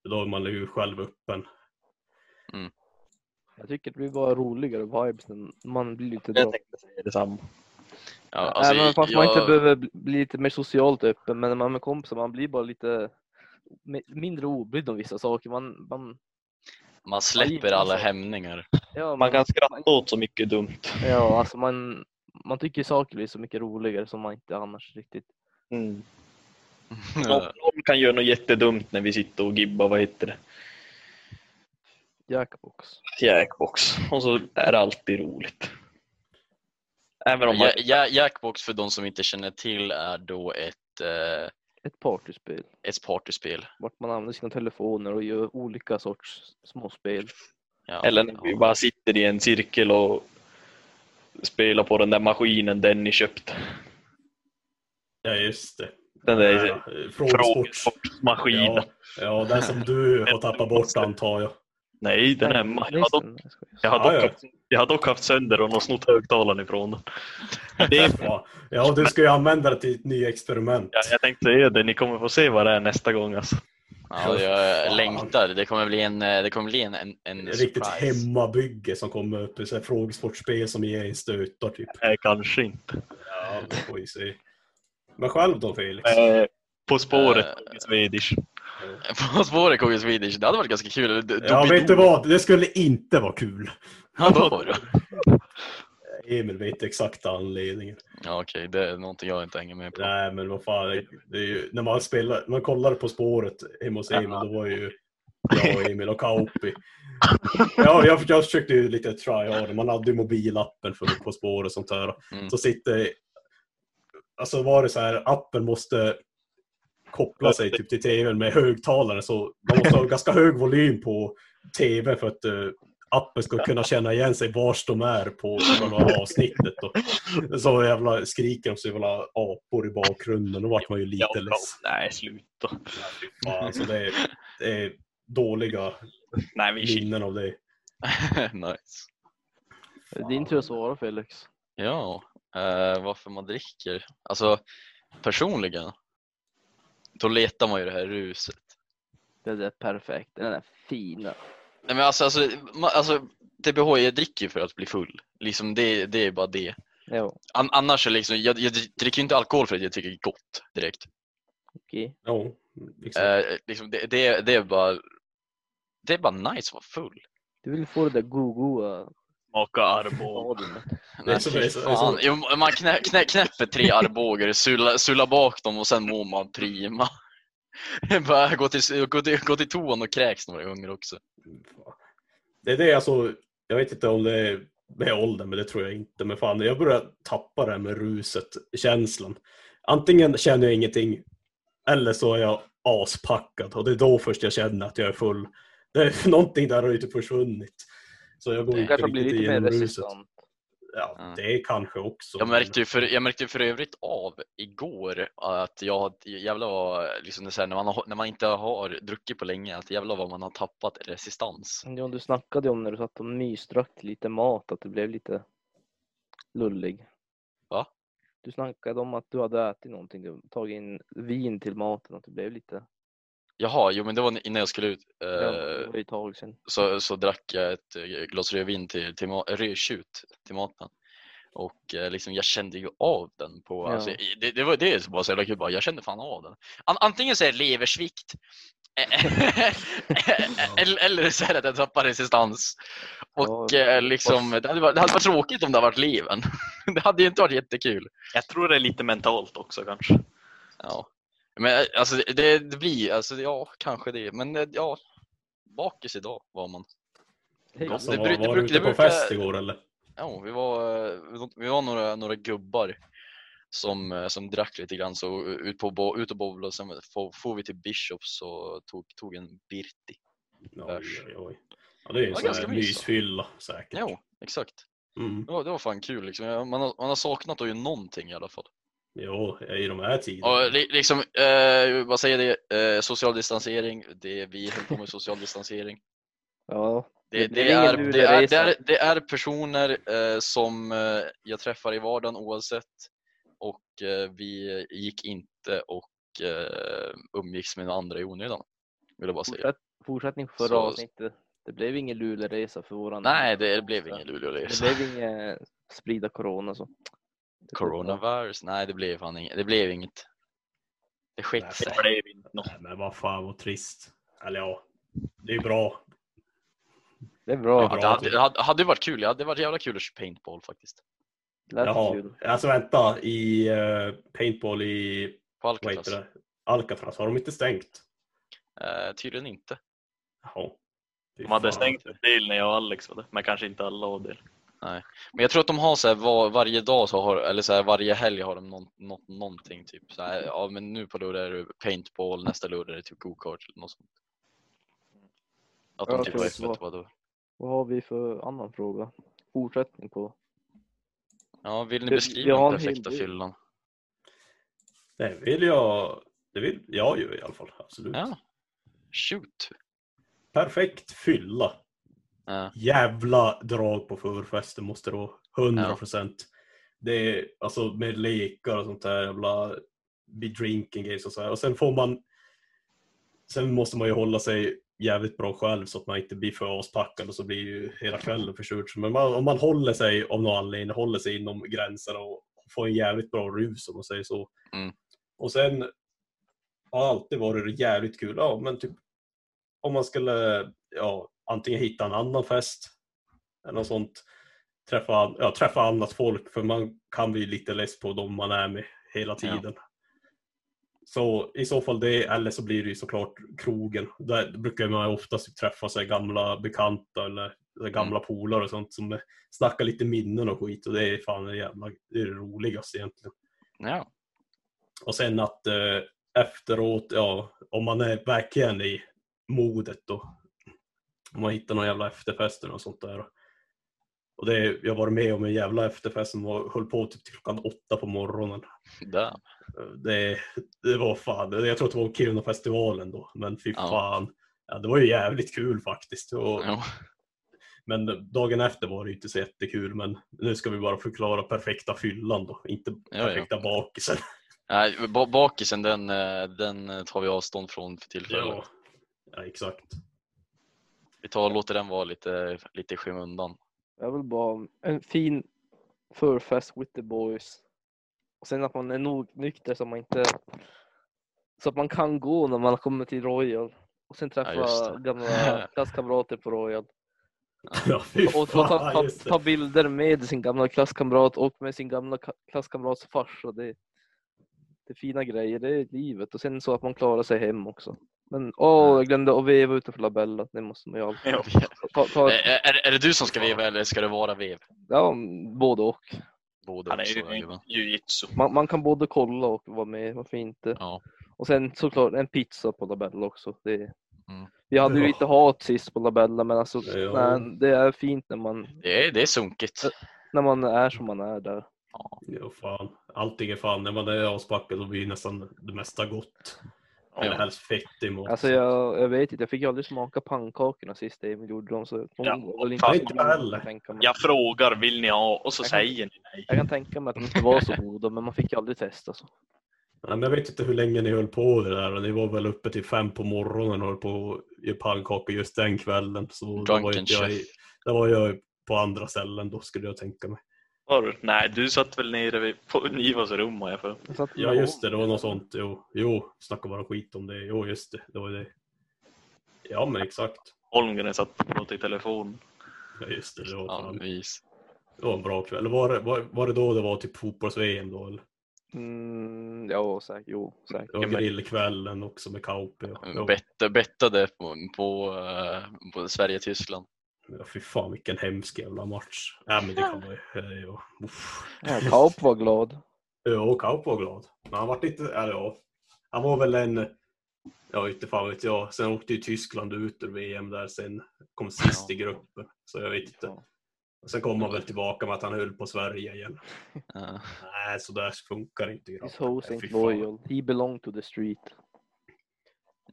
För då är man ju själv öppen. Jag tycker det blir bara roligare vibes när man blir lite Jag tänkte säga detsamma. Ja, alltså, Även fast man inte jag- behöver bli- lite mer socialt öppen, men när man är med kompisar man blir bara lite mi- mindre obrydd om vissa saker. Man, man, Man släpper alla hämningar. ja, Man kan skratta åt så mycket dumt. Ja, alltså man, man tycker saker blir så mycket roligare som man inte annars riktigt... Mm. Någon, någon kan göra något jättedumt när vi sitter och gibbar, vad heter det? Jackbox. Jackbox. Och så är det alltid roligt. Även om man... Ja, ja, Jackbox för de som inte känner till är då ett, eh, Ett partyspel. ett partyspel. Vart man använder sina telefoner och gör olika sorts småspel. Ja, Eller när vi bara sitter i en cirkel och spelar på den där maskinen den ni köpte. Ja just det. Den där Ja, Frågesport. frågesportsmaskinen. Ja, ja, den som du har tappat bort antar jag. Nej, den är hemma. Jag har dock, jag har dock, haft, jag har dock haft sönder den och snott högtalaren ifrån den. Det är, Ja, ja, du ska ju använda det till ett nytt experiment. ja, jag tänkte säga det, ni kommer få se vad det är nästa gång. Alltså. Ja, jag Fan. längtar. Det kommer bli en, eh, det kommer bli en, en, en Riktigt surprise. hemmabygge som kommer upp i så här frågesportspel som ger en stötar typ. Nej, kanske inte. Ja, det får vi se. Men själv då Felix? Eh, på spåret, Eh. i Swedish. På spåret Kåge Swedish, det hade varit ganska kul. Ja, vet du vad? Det skulle inte vara kul. Ja, då. Emil vet exakta anledningen. Ja, okej, det är någonting jag inte hänger med på. Nej, men vad fan. Ju, när man spelar, man kollar på spåret hemma hos Emil, då var ju jag och Emil och Kauppi. Ja, jag, jag försökte ju lite try Man hade ju mobilappen för På spåret och sånt där. Mm. Så sitter... Alltså var det så här, appen måste koppla sig typ till tvn med högtalare så man måste ha ganska hög volym på tv för att eh, appen ska kunna känna igen sig vars de är på själva avsnittet. Och så jävla skriker de så jävla apor i bakgrunden. Då vart man ju lite Ja, less. Nej, sluta. Fan, alltså det, är, det är dåliga Nej, vi minnen av det. nice. Det är din tur att svara Felix. Ja, eh, varför man dricker? Alltså, personligen, då letar man ju det här ruset. Det är perfekt. Den är fina. Nej men alltså, alltså, ma- alltså TBH, jag dricker ju för att bli full. Liksom det, det är bara det. Jo, An annars är liksom, jag, jag dricker ju inte alkohol för att jag tycker det är gott direkt. okej. Ja, liksom. Eh, liksom det, det, det är bara det är bara nice att vara full. Du vill få det där go-goa Smaka Jo, man knä, knä, knäpper tre armbågar, sullar, sullar bak dem och sen mår man prima. Bara gå till, gå, till, gå till toan och kräks några gånger också. Det är det alltså, jag vet inte om det är med åldern, men det tror jag inte. Men fan, jag börjar tappa det här med ruset, känslan. Antingen känner jag ingenting, eller så är jag aspackad. Och det är då först jag känner att jag är full. Det är någonting där har ju typ försvunnit. Så jag går Det inte kanske blir riktigt lite mer igenom ruset. resistent. Ja, Ja. det kanske också. Jag märkte, ju för, jag märkte ju för övrigt av igår att jag jävlar vad, liksom här, när, man har, när man inte har druckit på länge, att jävlar vad man har tappat resistans. Ja, du snackade om när du satt och mysdrack lite mat, att du blev lite lullig. Va? Du snackade om att du hade ätit någonting, du tagit in vin till maten, att du blev lite... Jaha, jo men det var innan jag skulle ut. Ja, Eh, det var ju ett tag sedan. så, så drack jag ett eh, glas rödvin till, till rödtjut till maten. Och eh, liksom, jag kände ju av den på, Ja. alltså, det, det var det som var så jävla kul, bara, jag kände fan av den. An, antingen så är det leversvikt eller, eller så är det att jag tappar resistans. Och Ja, eh, liksom, det hade, varit, det hade varit tråkigt om det hade varit leven. det hade ju inte varit jättekul. Jag tror det är lite mentalt också kanske. Ja. Men eh, alltså det, det, det blir, alltså ja kanske det, men eh, ja, bakis idag var man. Hej. Alltså, det var, det var du ute det på brukar- fest igår eller? Ja, vi var, eh, vi var några, några gubbar som, som drack lite grann så ut, på, ut och bowlade och sen får, får vi till Bishops och tog, tog en Birti. Oj, oj, oj. Ja, det är ju en var sån här mysfylla säkert. Jo, exakt. Mm. Ja, det var fan kul liksom. Man har, man har saknat att göra någonting i alla fall. Jo, i de här tiderna. Och li- liksom, eh, vad säger det, eh, social distansering, det, vi höll på med social distansering. Ja, Det, Det det, är, det, är, det, är, det är personer eh, som eh, jag träffar i vardagen oavsett och eh, vi gick inte och eh, umgicks med andra i onödan. Vill jag bara säga. fortsätt, fortsättning förra Så- avsnittet. Det blev ingen luleresa för våran... Nej, det blev ingen Det Luleåresa. blev ingen sprida corona så. Coronavirus? Nej, det blev fan inget. Det blev inget. Det skett Nej, sig. Det blev inte något. Nej, men vad fan vad trist. Eller ja, det är bra. Det är bra. Ja, Ja, det hade, det hade, hade varit kul. Det hade varit jävla kul att köra paintball faktiskt. Jaha, kul. alltså vänta. I uh, paintball i På Alcatraz. Alcatraz, har de inte stängt? Eh, tydligen inte. Jaha. De hade stängt en del när jag och Alex var där, men kanske inte alla av det. Men jag tror att de har så här var, varje dag så har, eller så här, varje helg har de någon, nå, någonting typ så här, ja men nu på lördag är det paintball, nästa lördag är det typ go-kart eller något sånt. Att de Ja, typ har öppet vadå? Vad har vi för annan fråga? Fortsättning på. Ja, vill ni Vi- vi beskriva har den hel perfekta fyllan? Det vill jag. Det vill jag ju i alla fall. Absolut. Ja. Shoot! Perfekt fylla. Ja. Jävla drag på förfesten måste det vara. 100 procent. Det är alltså med lekar och sånt där jävla be drinking games och så här. Och sen får man Sen måste man ju hålla sig jävligt bra själv så att man inte blir för aspackad och så blir ju hela kvällen förstörd. Men man, om man håller sig av någon anledning, håller sig inom gränserna och får en jävligt bra rus om man säger så. Mm. Och sen har alltid varit jävligt kul. Ja, men typ om man skulle ja, antingen hitta en annan fest eller något sånt. Träffa, ja, träffa annat folk för man kan bli lite less på dem man är med hela tiden. Så i så fall det, eller så blir det ju såklart krogen. Där brukar man oftast träffa sig gamla bekanta eller gamla polare och sånt som snackar lite minnen och skit och det är fan det jävla, det är det roligaste egentligen. Ja. Och sen att eh, efteråt, ja, om man är verkligen i modet då. Om man hittar någon jävla efterfest och sånt där. Och det, jag varit med om en jävla efterfest som var, höll på typ till klockan åtta på morgonen. Damn. Det, det var fan, jag tror att det var Kiruna-festivalen då, men fy Ja. fan. Ja, det var ju jävligt kul faktiskt. Och, Ja. Men dagen efter var det inte så jättekul, men nu ska vi bara förklara perfekta fyllan då, inte ja. perfekta bakisen. Nej, ba- bakisen den, eh, den tar vi avstånd från för tillfället. Ja, ja exakt. Vi tar och låter den vara lite, lite i skymundan. Jag vill bara en fin förfest with the boys. Och sen att man är nog nykter så man inte så att man kan gå när man kommer till Royal. Och sen Ja, träffa det. gamla klasskamrater på Royal. Ja, Och, ta, ta, det. ta bilder med sin gamla klasskamrat och med sin gamla ka- klasskamrats farsa. Det, det är fina grejer, det är livet. Och sen så att man klarar sig hem också. Men åh, jag glömde att veva utanför Labella. Det måste man ju alltid. Ja. Ta, ta, Är, är, är det du som ska veva eller ska det vara vev? ja, både och. Båda Han är ju. Man, man kan både kolla och vara med, varför inte? Ja. Och sen såklart en pizza på Labella också. Det, Mm. Vi hade ju Ja. lite hat sist på Labella men alltså Ja. nej, det är fint när man, Det är, det är sunkigt. när man är som man är där. Ja, fan. Allting är fan, när man är aspackad så blir nästan det mesta gott. Eller Ja. helst fettig mat. Alltså jag, jag vet inte, jag fick ju aldrig smaka pannkakorna sist Emil gjorde dem så Ja, var inte inte heller. mig. Jag frågar, vill ni ha? Och så Jag kan- säger ni nej. Jag kan tänka mig att de inte var så goda men man fick ju aldrig testa. Så. Nej, men jag vet inte hur länge ni höll på det där. Ni var väl uppe till fem på morgonen och höll på att göra pannkakor just den kvällen. Så då var Drunken inte jag, då var jag på andra ställen då skulle jag tänka mig. Var du? Nej, du satt väl nere vid, på Nivas rum har jag för Ja just det, det var något sånt. Jo, jo snacka bara skit om det. Jo just det, det var det. Ja men exakt. Holmgren satt och pratade i telefon. Ja, just det, det var, Ja, fan, vis. det var en bra kväll. Var det, var, var det då det var typ fotbolls-VM då? Eller? Mm, ja, säkert. Jo, säkert. Det var grillkvällen också med Kaupi. och- Ja, Bet, bettade på, på, eh, på Sverige-Tyskland. Ja, fy fan vilken hemsk jävla match. Ja men det kan man ju. Ja, Kaup var glad. Ja, Kaup var glad. Men han var inte, eller ja. Han var väl en, ja inte fan vet jag. Sen åkte ju Tyskland ut ur VM där sen. Kom sist Ja. i gruppen. Så jag vet inte. Och sen kom han väl tillbaka med att han höll på Sverige igen. Ja. Nej, så där funkar inte His grabbar. host Nej, fy ain't loyal. He belong to the street.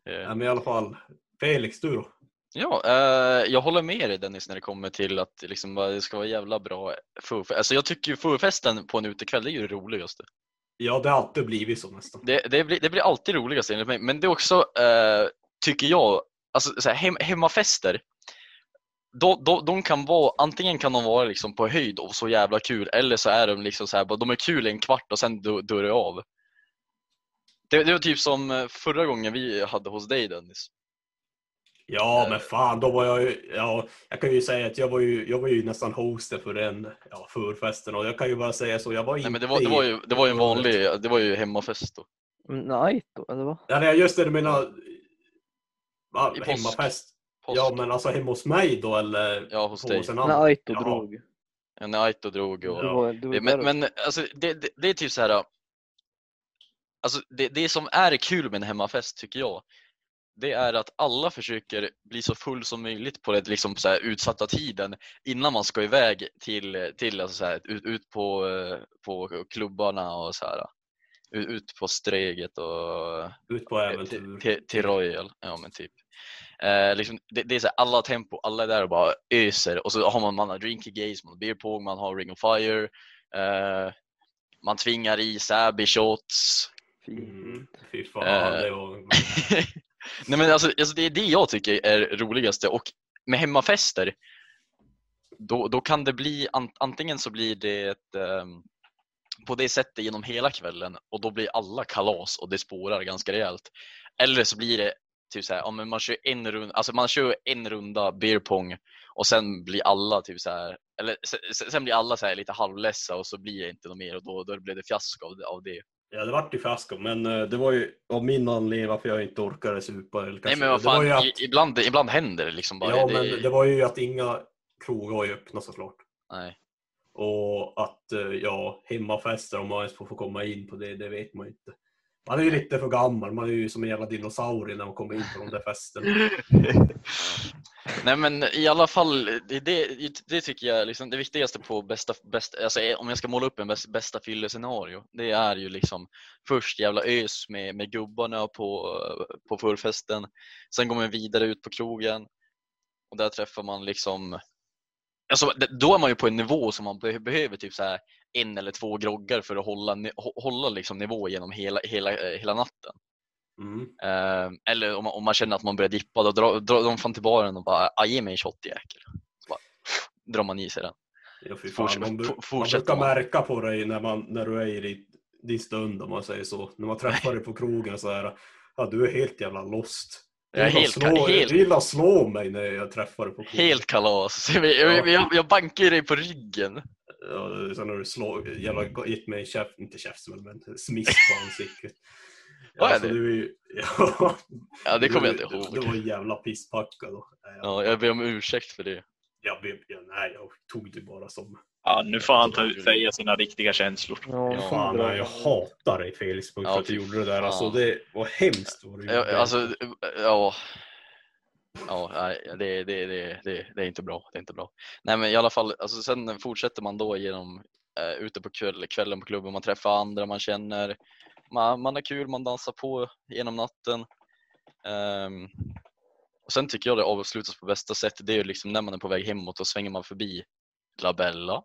Ja, men i alla fall. Felix, du då? Ja, eh, jag håller med dig Dennis när det kommer till att liksom, det ska vara jävla bra förfest. Alltså jag tycker ju förfesten på en utekväll det är ju det roligaste. Ja, det har alltid blivit så nästan. Det, det, blir, det blir alltid roligast enligt mig, men det är också, eh, tycker jag, alltså så här, hem, hemmafester. De, de, de kan vara, antingen kan de vara liksom på höjd och så jävla kul eller så är de liksom så här, de är kul i en kvart och sen dör dör det av. Det, det var typ som eh, förra gången vi hade hos dig Dennis. Ja, Eh. men fan, då var jag ju, ja, jag kan ju säga att jag var ju, jag var ju nästan hoster för den ja, förfesten och jag kan ju bara säga så, jag var inte Nej, men det, var, det, var ju, det var ju en vanlig, det var ju hemmafest då. Mm, Nej, då, eller vad? Ja, nej, just det, du menar va, I hemmafest? Påsk. Ja, men alltså hemma hos mig då eller Ja, hos dig. När Aito drog. Ja, när Aito drog och... Var Det, men, men alltså, det, det, det är typ så här. Alltså, det, det som är kul med en hemmafest tycker jag, det är att alla försöker bli så full som möjligt på den liksom, så utsatta tiden innan man ska iväg till, till alltså, så här, ut, ut på, eh, på klubbarna och så här. Ut, ut på Streget och Ut på till, äventyr. till, till Royal. Ja men typ. Eh, liksom, det, det är så här, alla tempo, alla är där och bara öser och så har man, man har drinky gays, man har beer pong, man har ring of fire. Eh, man tvingar i Säby shots. Fint. Mm, fy fan, Eh. det var... Nej men alltså, alltså det är det jag tycker är roligaste och med hemmafester då, då kan det bli antingen så blir det ett, ehm, på det sättet genom hela kvällen och då blir alla kalas och det spårar ganska rejält. Eller så blir det typ så här, ja, men man kör en runda, alltså man kör en runda beer pong och sen blir alla typ så här, eller sen, sen blir alla så här lite halvledsa och så blir det inte något mer och då, då blir det fiasko av. Av det. Ja, det vart ju fiasko, men eh, det var ju av min anledning varför jag inte orkade supa. Eller Nej men vad det var fan, ju att, ibland, ibland händer det liksom bara. Ja, det, men det var ju att inga krogar var öppna såklart. nej. Och att, eh, ja, hemmafester, om man ens får få komma in på det, det vet man ju inte. Man är ju lite för gammal, man är ju som en jävla dinosaurie när man kommer in på de där festerna. Nej men i alla fall, det, det, det tycker jag liksom det viktigaste på bästa, bästa alltså om jag ska måla upp en bästa, bästa fyllescenario, det är ju liksom först jävla ös med, med gubbarna på, på förfesten, sen går man vidare ut på krogen och där träffar man liksom Alltså, då är man ju på en nivå som man be- behöver typ så här en eller två groggar för att hålla, hålla liksom nivå genom hela, hela, eh, hela natten. Mm. Eh, eller om man, om man känner att man börjar dippa, då drar, drar de fan till baren och bara "Ah, ge mig en shot jäkel. Så bara drar man i sig den. Ja, fy fan. Man, for- man brukar man. märka på dig när, man, när du är i din, din stund, om man säger så. När man träffar dig på krogen så här, ja du är helt jävla lost. Jag helt, slå, helt, du gillar slå mig när jag träffar dig på krogen. helt kalas. Jag, jag, jag, jag bankar dig på ryggen. Ja, sen har du slå, jävla, gett mig en käft, inte käftsmäll, men smisk på ansiktet. Är alltså, det? Du är ju, ja, Ja, det kommer jag inte ihåg. Du var en jävla pisspackad då. Nej, jag, Ja, jag ber om ursäkt för det. jag, blev- ja, nej, jag tog det bara som... Ja, nu får han ta ut säga sina riktiga känslor. Ja, Ja, Fan, bra. jag hatar dig Felix för Ja, att du gjorde det där. Alltså, det var hemskt vad du Ja, gjorde. alltså, ja. Ja, nej, det, det, det, det, det är inte bra. Det är inte bra. Nej, men i alla fall, alltså, sen fortsätter man då genom eh, ute på kväll, kvällen på klubben, man träffar andra man känner. Man, man har kul, man dansar på genom natten. Um, och sen tycker jag det avslutas på bästa sätt. Det är ju liksom när man är på väg hemåt och svänger man förbi Labella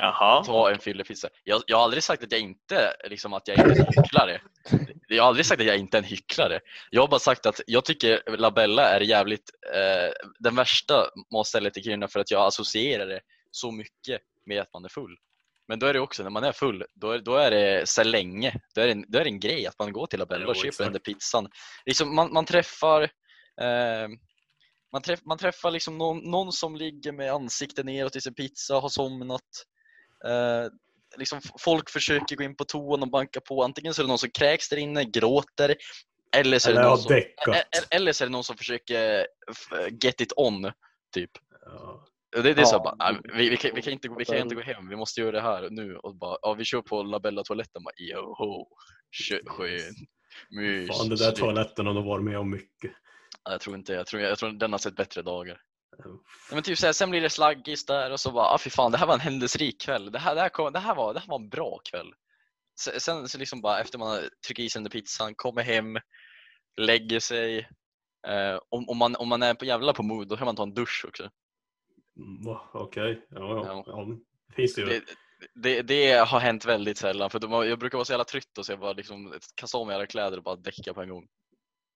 Jaha. ta en fyllepizza. Jag, jag har aldrig sagt att jag inte liksom att jag är en hycklare. Jag har aldrig sagt att jag inte är en hycklare. Jag har bara sagt att jag tycker Labella är jävligt eh, den värsta matstället i Kiruna för att jag associerar det så mycket med att man är full. Men då är det också när man är full, då är, då är det så länge. Då är det, en, då är det en grej att man går till Labella och köper den där pizzan. Liksom man, man träffar eh, man, träff, man träffar liksom någon, någon som ligger med ansiktet neråt i sin pizza, har somnat. Eh, liksom folk försöker gå in på toan och banka på. Antingen så är det någon som kräks där inne, gråter. Eller så är det, Eller någon som, e- e- eller så är det någon som försöker get it on. Typ. Ja. Det, det är så Ja. bara, "Nej, vi, vi, kan, vi, kan inte, gå- vi kan inte gå hem, vi måste göra det här nu. Och bara, ja, vi kör på Labella toaletten. Bara, Joho, Kö- skön, mys. Fan, det där toaletten har nog varit med om mycket. Ja, Jag tror inte, jag tror, jag tror den har sett bättre dagar. Ja. Men typ sen blir det slaggis där och så bara, ah, fy fan, det här var en händelserik kväll. Det här, det här, kom, det här, var, det här var en bra kväll. Se- Sen så liksom bara efter man tryckt i sig den där pizzan, kommer hem, lägger sig. Eh, om, om, man, om man är på jävla på mood, då kan man ta en dusch också. Mm, Okej, ja, ja. Ja. ja. det Finns det ju. Det, det, det har hänt väldigt sällan, för jag brukar vara så jävla trött och så jag bara liksom kasta av mig alla kläder och bara däcka på en gång.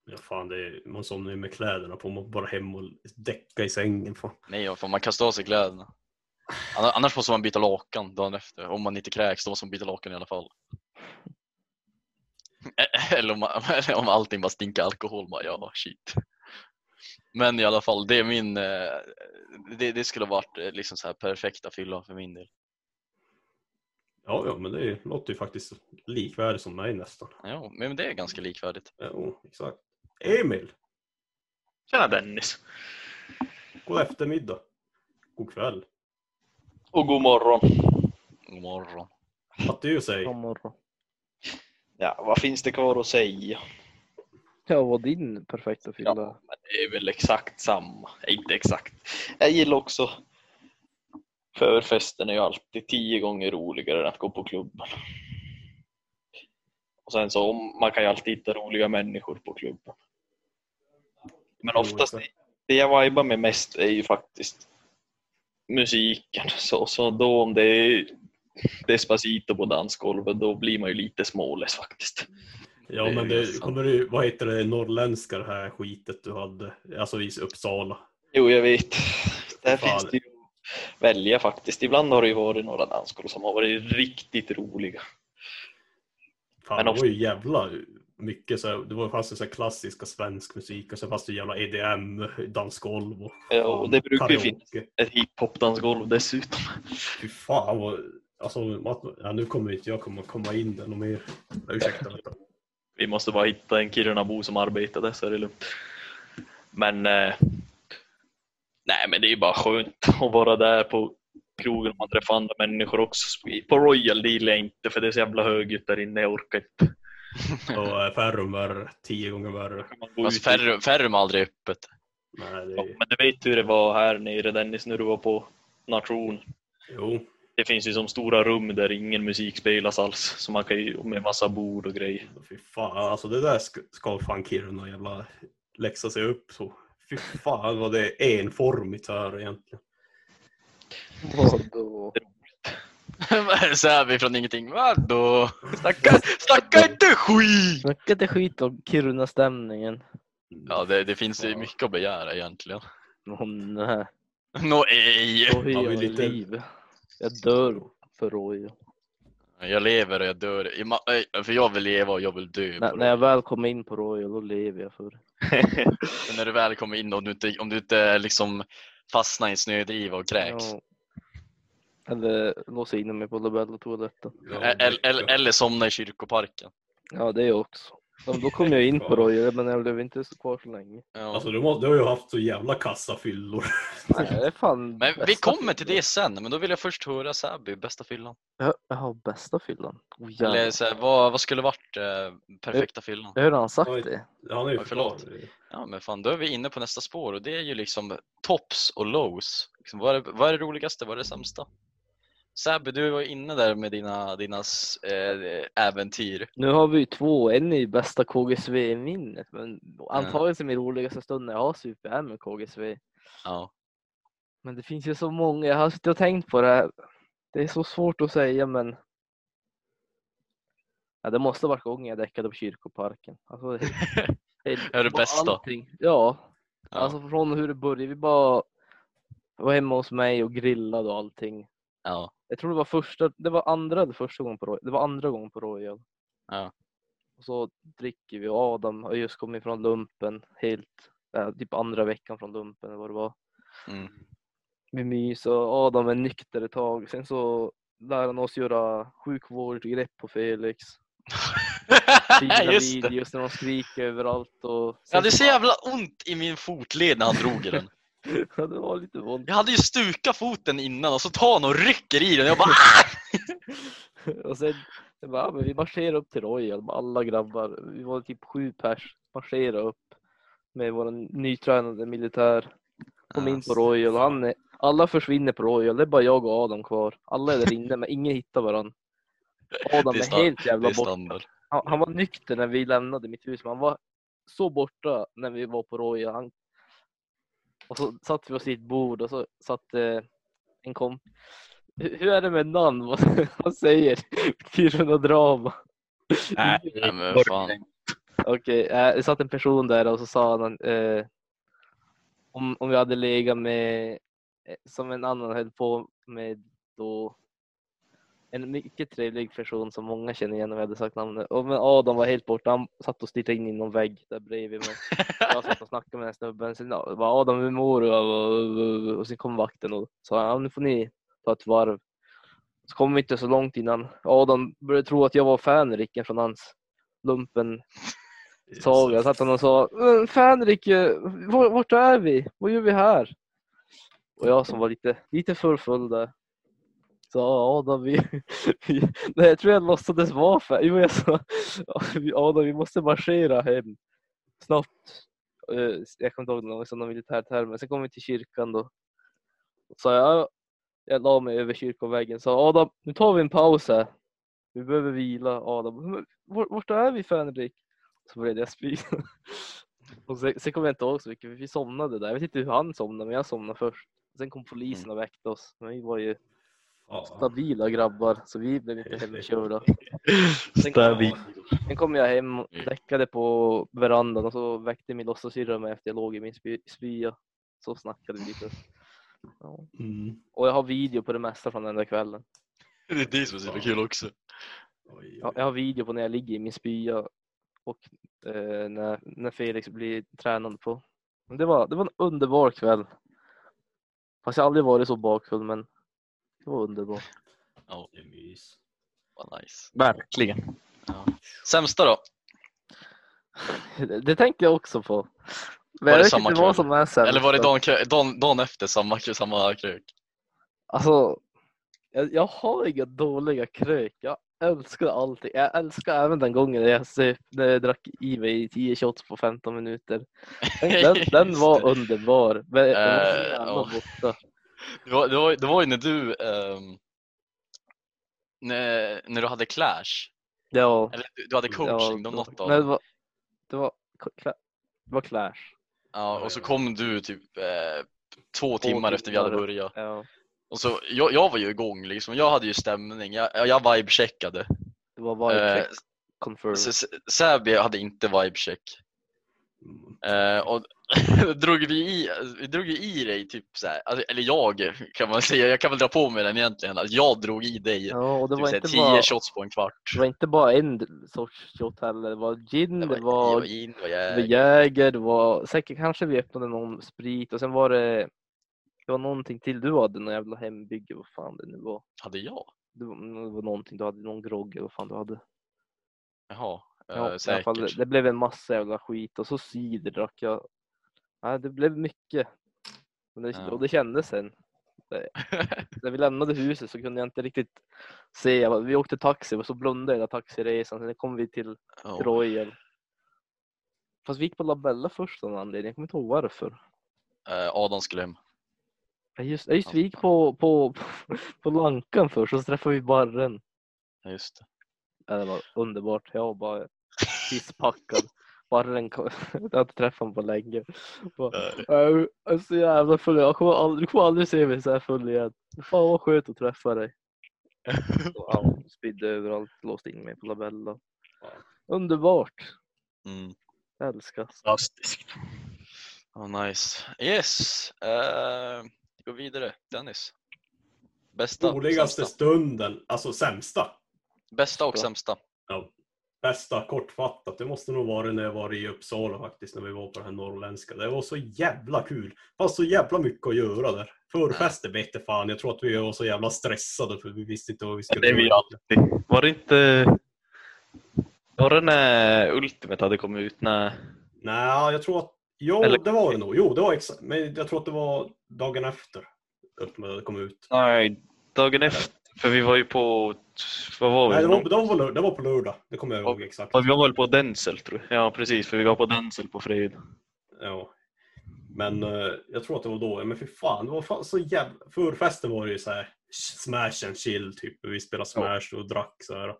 Ja, fan, det är, man somnar ju med kläderna på. Man bara hem och däcka i sängen. Fan. Nej, vad fan, man kastar av sig kläderna. Anna- Annars måste man byta lakan dagen efter. Om man inte kräks, då måste man byta lakan i alla fall. Eller om, man, om allting bara stinker alkohol, bara, ja shit. Men i alla fall, det är min, eh, det, det skulle ha varit eh, liksom så här perfekta fylla för min del. Ja, ja, men det låter ju faktiskt likvärdigt som mig nästan. Ja, men det är ganska likvärdigt. Ja, exakt. Emil, Tjena Dennis. god eftermiddag. God kväll. Och god morgon. God morgon. Vad du säger. God morgon. Ja, vad finns det kvar att säga? Ja, vad din perfekta fylla? Ja, men det är väl exakt samma. Inte exakt. Jag gillar också förfesten är ju alltid tio gånger roligare än att gå på klubben. Och sen så om- man kan ju alltid hitta roliga människor på klubben. Men oftast det jag vibar med mest är ju faktiskt musiken. Så, så då om det är Despacito på dansgolvet då blir man ju lite småless faktiskt. Ja, men ju det kommer du, vad heter det norrländska det här skitet du hade, alltså i Uppsala. Jo, jag vet. Där Fan. finns det ju att välja faktiskt. Ibland har det ju varit några dansgolv som har varit riktigt roliga. Fan, Men det ofta- var ju jävla mycket så här, det var fast så här klassiska svensk musik och sen fast det jävla EDM, dansgolv och, Ja, och det brukar ju finnas ett hiphop-dansgolv dessutom. Fy fan vad, alltså, ja, nu kommer inte jag komma, komma in där något mer. Ursäkta vänta. Vi måste bara hitta en Kirunabo som arbetade så är det lugnt. Men eh, nej, men det är ju bara skönt att vara där på krogen och man träffar andra människor också. På Royal det gillar jag inte för det är så jävla högljutt där inne, jag orkar inte. Och eh, Ferrum var tio gånger värre. Alltså, i- Ferrum, Ferrum är aldrig öppet. Nej, det, Ja, Men du vet hur det var här nere Dennis när du var på Nation. jo, Det finns ju som stora rum där ingen musik spelas alls. Så man kan ju, med massa bord och grejer. fy fan. Alltså det där ska, ska fan Kiruna jävla läxa sig upp så. Fy fan vad det är enformigt här egentligen. Vadå? Så är vi från ingenting. Vadå? Snacka, snacka inte skit! Snacka inte skit om Kiruna-stämningen. Ja, det, det finns ju mycket att begära egentligen. Åh nej. Nå ej! Har vi jag lite- liv. Jag dör för Royal. Jag lever och jag dör. I ma- ej, För jag vill leva och jag vill dö. När, på när jag väl kommer in på Royal, då lever jag för det. Men när du väl kommer in och du inte, om du inte liksom fastnar i en snödriva och kräks. Ja. Eller låsa in mig på Labella-toaletten. Ä- Eller, eller, eller somna i kyrkoparken. Ja, det är också. Ja, Då kom jag in på Royal, men jag blev inte så kvar så länge. Ja. Alltså du, må, du har ju haft så jävla kassafyllor. Nej, det är fan Men vi kommer till det sen, men då vill jag först höra Säby, bästa fyllan. Ja, Jaha, bästa fyllan? Oh, Eller så här, vad, vad skulle varit eh, perfekta fyllan? Jag hörde han sagt Oj. det. Han är ju Oj, förlåt. Ja men fan, då är vi inne på nästa spår och det är ju liksom tops och lows. Liksom, vad, är, vad är det roligaste, vad är det sämsta? Säby, du var inne där med dina, dina eh, äventyr. Nu har vi ju två, en ju bästa KGSV-minnet, men antagligen som min roligaste stund när jag har super är med KGSV. Ja. Men det finns ju så många, jag har suttit och tänkt på det här. Det är så svårt att säga men ja, det måste varit gången jag däckade på kyrkoparken. Alltså, det, det, Är det bästa? allting. Ja, Ja. alltså från hur det började. Vi bara var hemma hos mig och grillade och allting. ja. Jag tror det var första, det var andra eller första gången på Royal. Det var andra gången på Royal. Ja. Och så dricker vi och Adam har just kommit från lumpen helt, äh, typ andra veckan från lumpen eller vad det var. Mm. Vi mys och Adam är nykter ett tag. Sen så lär han oss göra sjukvårdsgrepp på Felix. Fina videos när de skriker överallt. Och Jag hade så jävla ont i min fotled när han drog i den. Ja, det var lite våld. Jag hade ju stukat foten innan och så tar han och rycker i den och jag bara "Ah!" och sen, sen bara, ja, men vi marscherar upp till Royal, alla grabbar. Vi var typ sju pers. Marschera upp med vår nytränade militär. Kom in på Royal. och Han är, alla försvinner på Royal. Det är bara jag och Adam kvar. Alla är där inne men ingen hittar varandra. Adam är är, helt jävla borta. Han, han var nykter när vi lämnade mitt hus, men han var så borta när vi var på Royal. Han, och så satt vi oss i ett bord och så satt eh, en kom. Hur, är det med namn? Vad vad säger Kiruna Drama? Nej men fan. Okej, eh, det satt en person där och så sa han eh, om, om vi hade legat med, eh, som en annan höll på med då, en mycket trevlig person som många känner igen om jag hade sagt namnet. Och men Adam var helt borta, han satt och stirrade in i någon vägg där bredvid mig. Jag satt och snackade med den snubben, sen var Adam hur mår du? Och, och sen kom vakten och sa ja, nu får ni ta ett varv. Så kom vi inte så långt innan Adam började tro att jag var fänriken från hans lumpen saga. Satt han och sa Fänrik, var- vart är vi? Vad gör vi här? Och jag som var lite, lite för full där. Så "Ja, Adam, vi, vi, nej, jag tror jag låtsades vara fan. Jo, jag sa "Ja, vi- Adam, vi måste marschera hem snabbt. Eh, Jag kommer inte ihåg någon sån militärterm, men sen kom vi till kyrkan då. Så sa jag, "Ja." jag la mig över kyrkoväggen sa Adam, nu tar vi en paus här. Vi behöver vila. Adam, "Men vart, vart är vi Fänrik? Så började jag spy. Och sen, sen kommer jag inte ihåg så mycket, för vi somnade där. Jag vet inte hur han somnade, men jag somnade först. Sen kom polisen och väckte oss. Men vi var ju Ja. stabila grabbar, så vi blev inte heller körda. Sen Stabil. kom, sen kom jag hem och däckade på verandan och så väckte min låtsassyrra mig efter jag låg i min spy, spya. Så snackade vi lite. Ja. Mm. Och jag har video på det mesta från den där kvällen. Det är det som är så kul också. Oj, Jag, har video på när jag ligger i min spya och eh, när, när Felix blir tränad på. Men Det var, det var en underbar kväll. Fast jag har aldrig varit så bakfull men det var underbart. Ja, Det är mys. vad nice. Verkligen. Ja. Sämsta då? Det, det tänkte jag också på. Men Var det samma inte vad kväll? som är sämst. Eller var det dagen, dagen, dagen efter samma, samma krök? Alltså, jag, jag har inga dåliga krök. Jag älskar allting. Jag älskar även den gången när jag, när jag drack i mig 10 shots på 15 minuter. Den, den var det. underbar. Men den var så Eh, jävla ja. borta. Det var, det, var, det var ju när du ehm, när, när du hade Clash, Ja, eller du, du hade coaching, ja, då något av det var, det var, det var Clash. Ja, och så kom du typ eh, två timmar efter vi hade börjat. Ja, Och så, jag, jag var ju igång liksom, jag hade ju stämning, jag, jag vibe-checkade. det var vibe Eh, confirmed. Säby hade inte vibe-check. Mm. Eh, och drog vi, i, vi drog ju i dig, typ så här, alltså, eller jag kan man säga, jag kan väl dra på mig den egentligen. Alltså, jag drog i dig Ja, och det typ, var, inte tio bara, shots på en kvart. det var inte bara en sorts shot heller. Det var gin, det var, det var det var jäger. Det var säkert kanske vi öppnade någon sprit och sen var det, det var någonting till. Du hade någon jävla hembygge, vad fan det nu var. Hade jag? Det var, det var någonting, du hade någon grogg eller vad fan du hade. Jaha, Ja, eh, i alla fall, det, det blev en massa jävla skit och så cider drack jag. Ja, det blev mycket. Och det, Ja. och det kändes sen. När vi lämnade huset så kunde jag inte riktigt se. Vi åkte taxi och så blundade hela taxiresan. Sen kom vi till Ja. Royal. Fast vi gick på Labella först av någon anledning. Jag kommer inte ihåg varför. Eh, Adam skulle hem. Ja, Just, just vi gick på, på, på Lankan först och så träffade vi Barren. Ja, just det. Ja, det var underbart. Jag var bara pisspackad. Kom, jag har inte träffat honom på länge. "Äh, Jag är så jävla full. Jag kommer aldrig, du kommer aldrig se mig så här full igen. Fan vad skönt att träffa dig. Han spydde överallt, låste in mig på Labella. Underbart. Mm. Älskas. Fantastiskt. Oh, nice. Yes. Uh, gå vidare. Dennis. Bästa, Roligaste sämsta. stunden, alltså sämsta. Bästa och sämsta. Ja. Bästa kortfattat, det måste nog vara när jag var i Uppsala faktiskt, när vi var på det här norrländska. Det var så jävla kul. Det fanns så jävla mycket att göra där. Förfester vete fan, jag tror att vi var så jävla stressade för vi visste inte vad vi skulle Det är vi göra. alltid. Var det inte... Var det när Ultimate hade kommit ut? Nej. Nej, jag tror att... Jo, Eller- det var det nog. Jo, det var exakt. Men jag tror att det var dagen efter Ultimate kom ut. Nej, dagen efter. För vi var ju på... Vad var vi? Nej, det var, det, var på, det var på lördag. Det kommer jag ihåg exakt. Ja, Vi var väl på Denzel tror jag. Ja precis, för vi var på Denzel på fredag. Ja. Men eh, jag tror att det var då. Men för fan, det var fan så jävla... Förfesten var det ju så här smash and chill typ. Vi spelade smash och drack så här.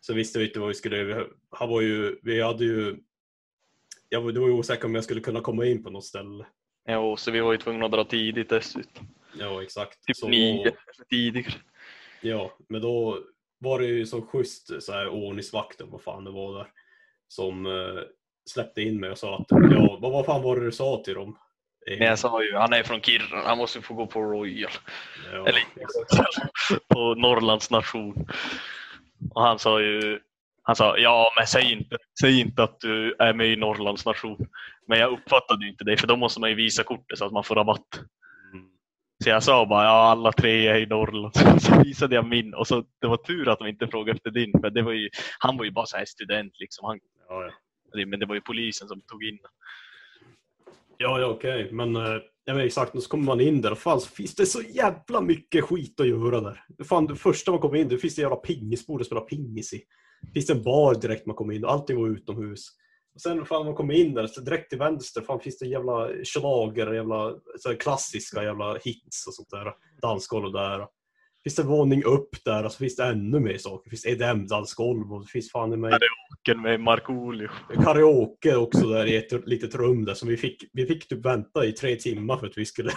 Så visste vi inte vad vi skulle... Vi, han var ju, vi hade ju... Jag var, det var ju osäker om jag skulle kunna komma in på något ställe. Ja, så vi var ju tvungna att dra tidigt dessutom. Ja, exakt. Typ Så- nio tidigare. Ja, men då var det ju så schysst så här ordningsvakten, vad fan det var där, som eh, släppte in mig och sa att ja, vad, vad fan var det du sa till dem? Eh, Men jag sa ju, han är från Kiruna, han måste få gå på Royal. ja, Eller på Norrlands nation. Och han sa ju, han sa ja men säg inte, säg inte att du är med i Norrlands nation. Men jag uppfattade inte det för då måste man ju visa kortet så att man får rabatt. Så jag sa bara ja alla tre är i Norrland. Så, visade jag min och så det var tur att de inte frågade efter din för det var ju, han var ju bara så här student liksom. Han, Ja, ja. men det var ju polisen som tog in Ja, ja okej. Men, eh, ja, men exakt, så kommer man in där och fan så finns det så jävla mycket skit att göra där. Fan, det första man kommer in, det finns det jävla pingisbord att spela pingis i. Det finns en bar direkt man kommer in och allting var utomhus. Och sen fan man kommer in där, så direkt till vänster, fan finns det jävla schlager, jävla så klassiska jävla hits och sånt där. Dansgolv där. Finns det våning upp där och så finns det ännu mer saker. Finns EDM-dansgolv och det finns fan i mig boken med Markoolio. karaoke också där i ett litet rum där som vi fick, vi fick typ vänta i tre timmar för att vi skulle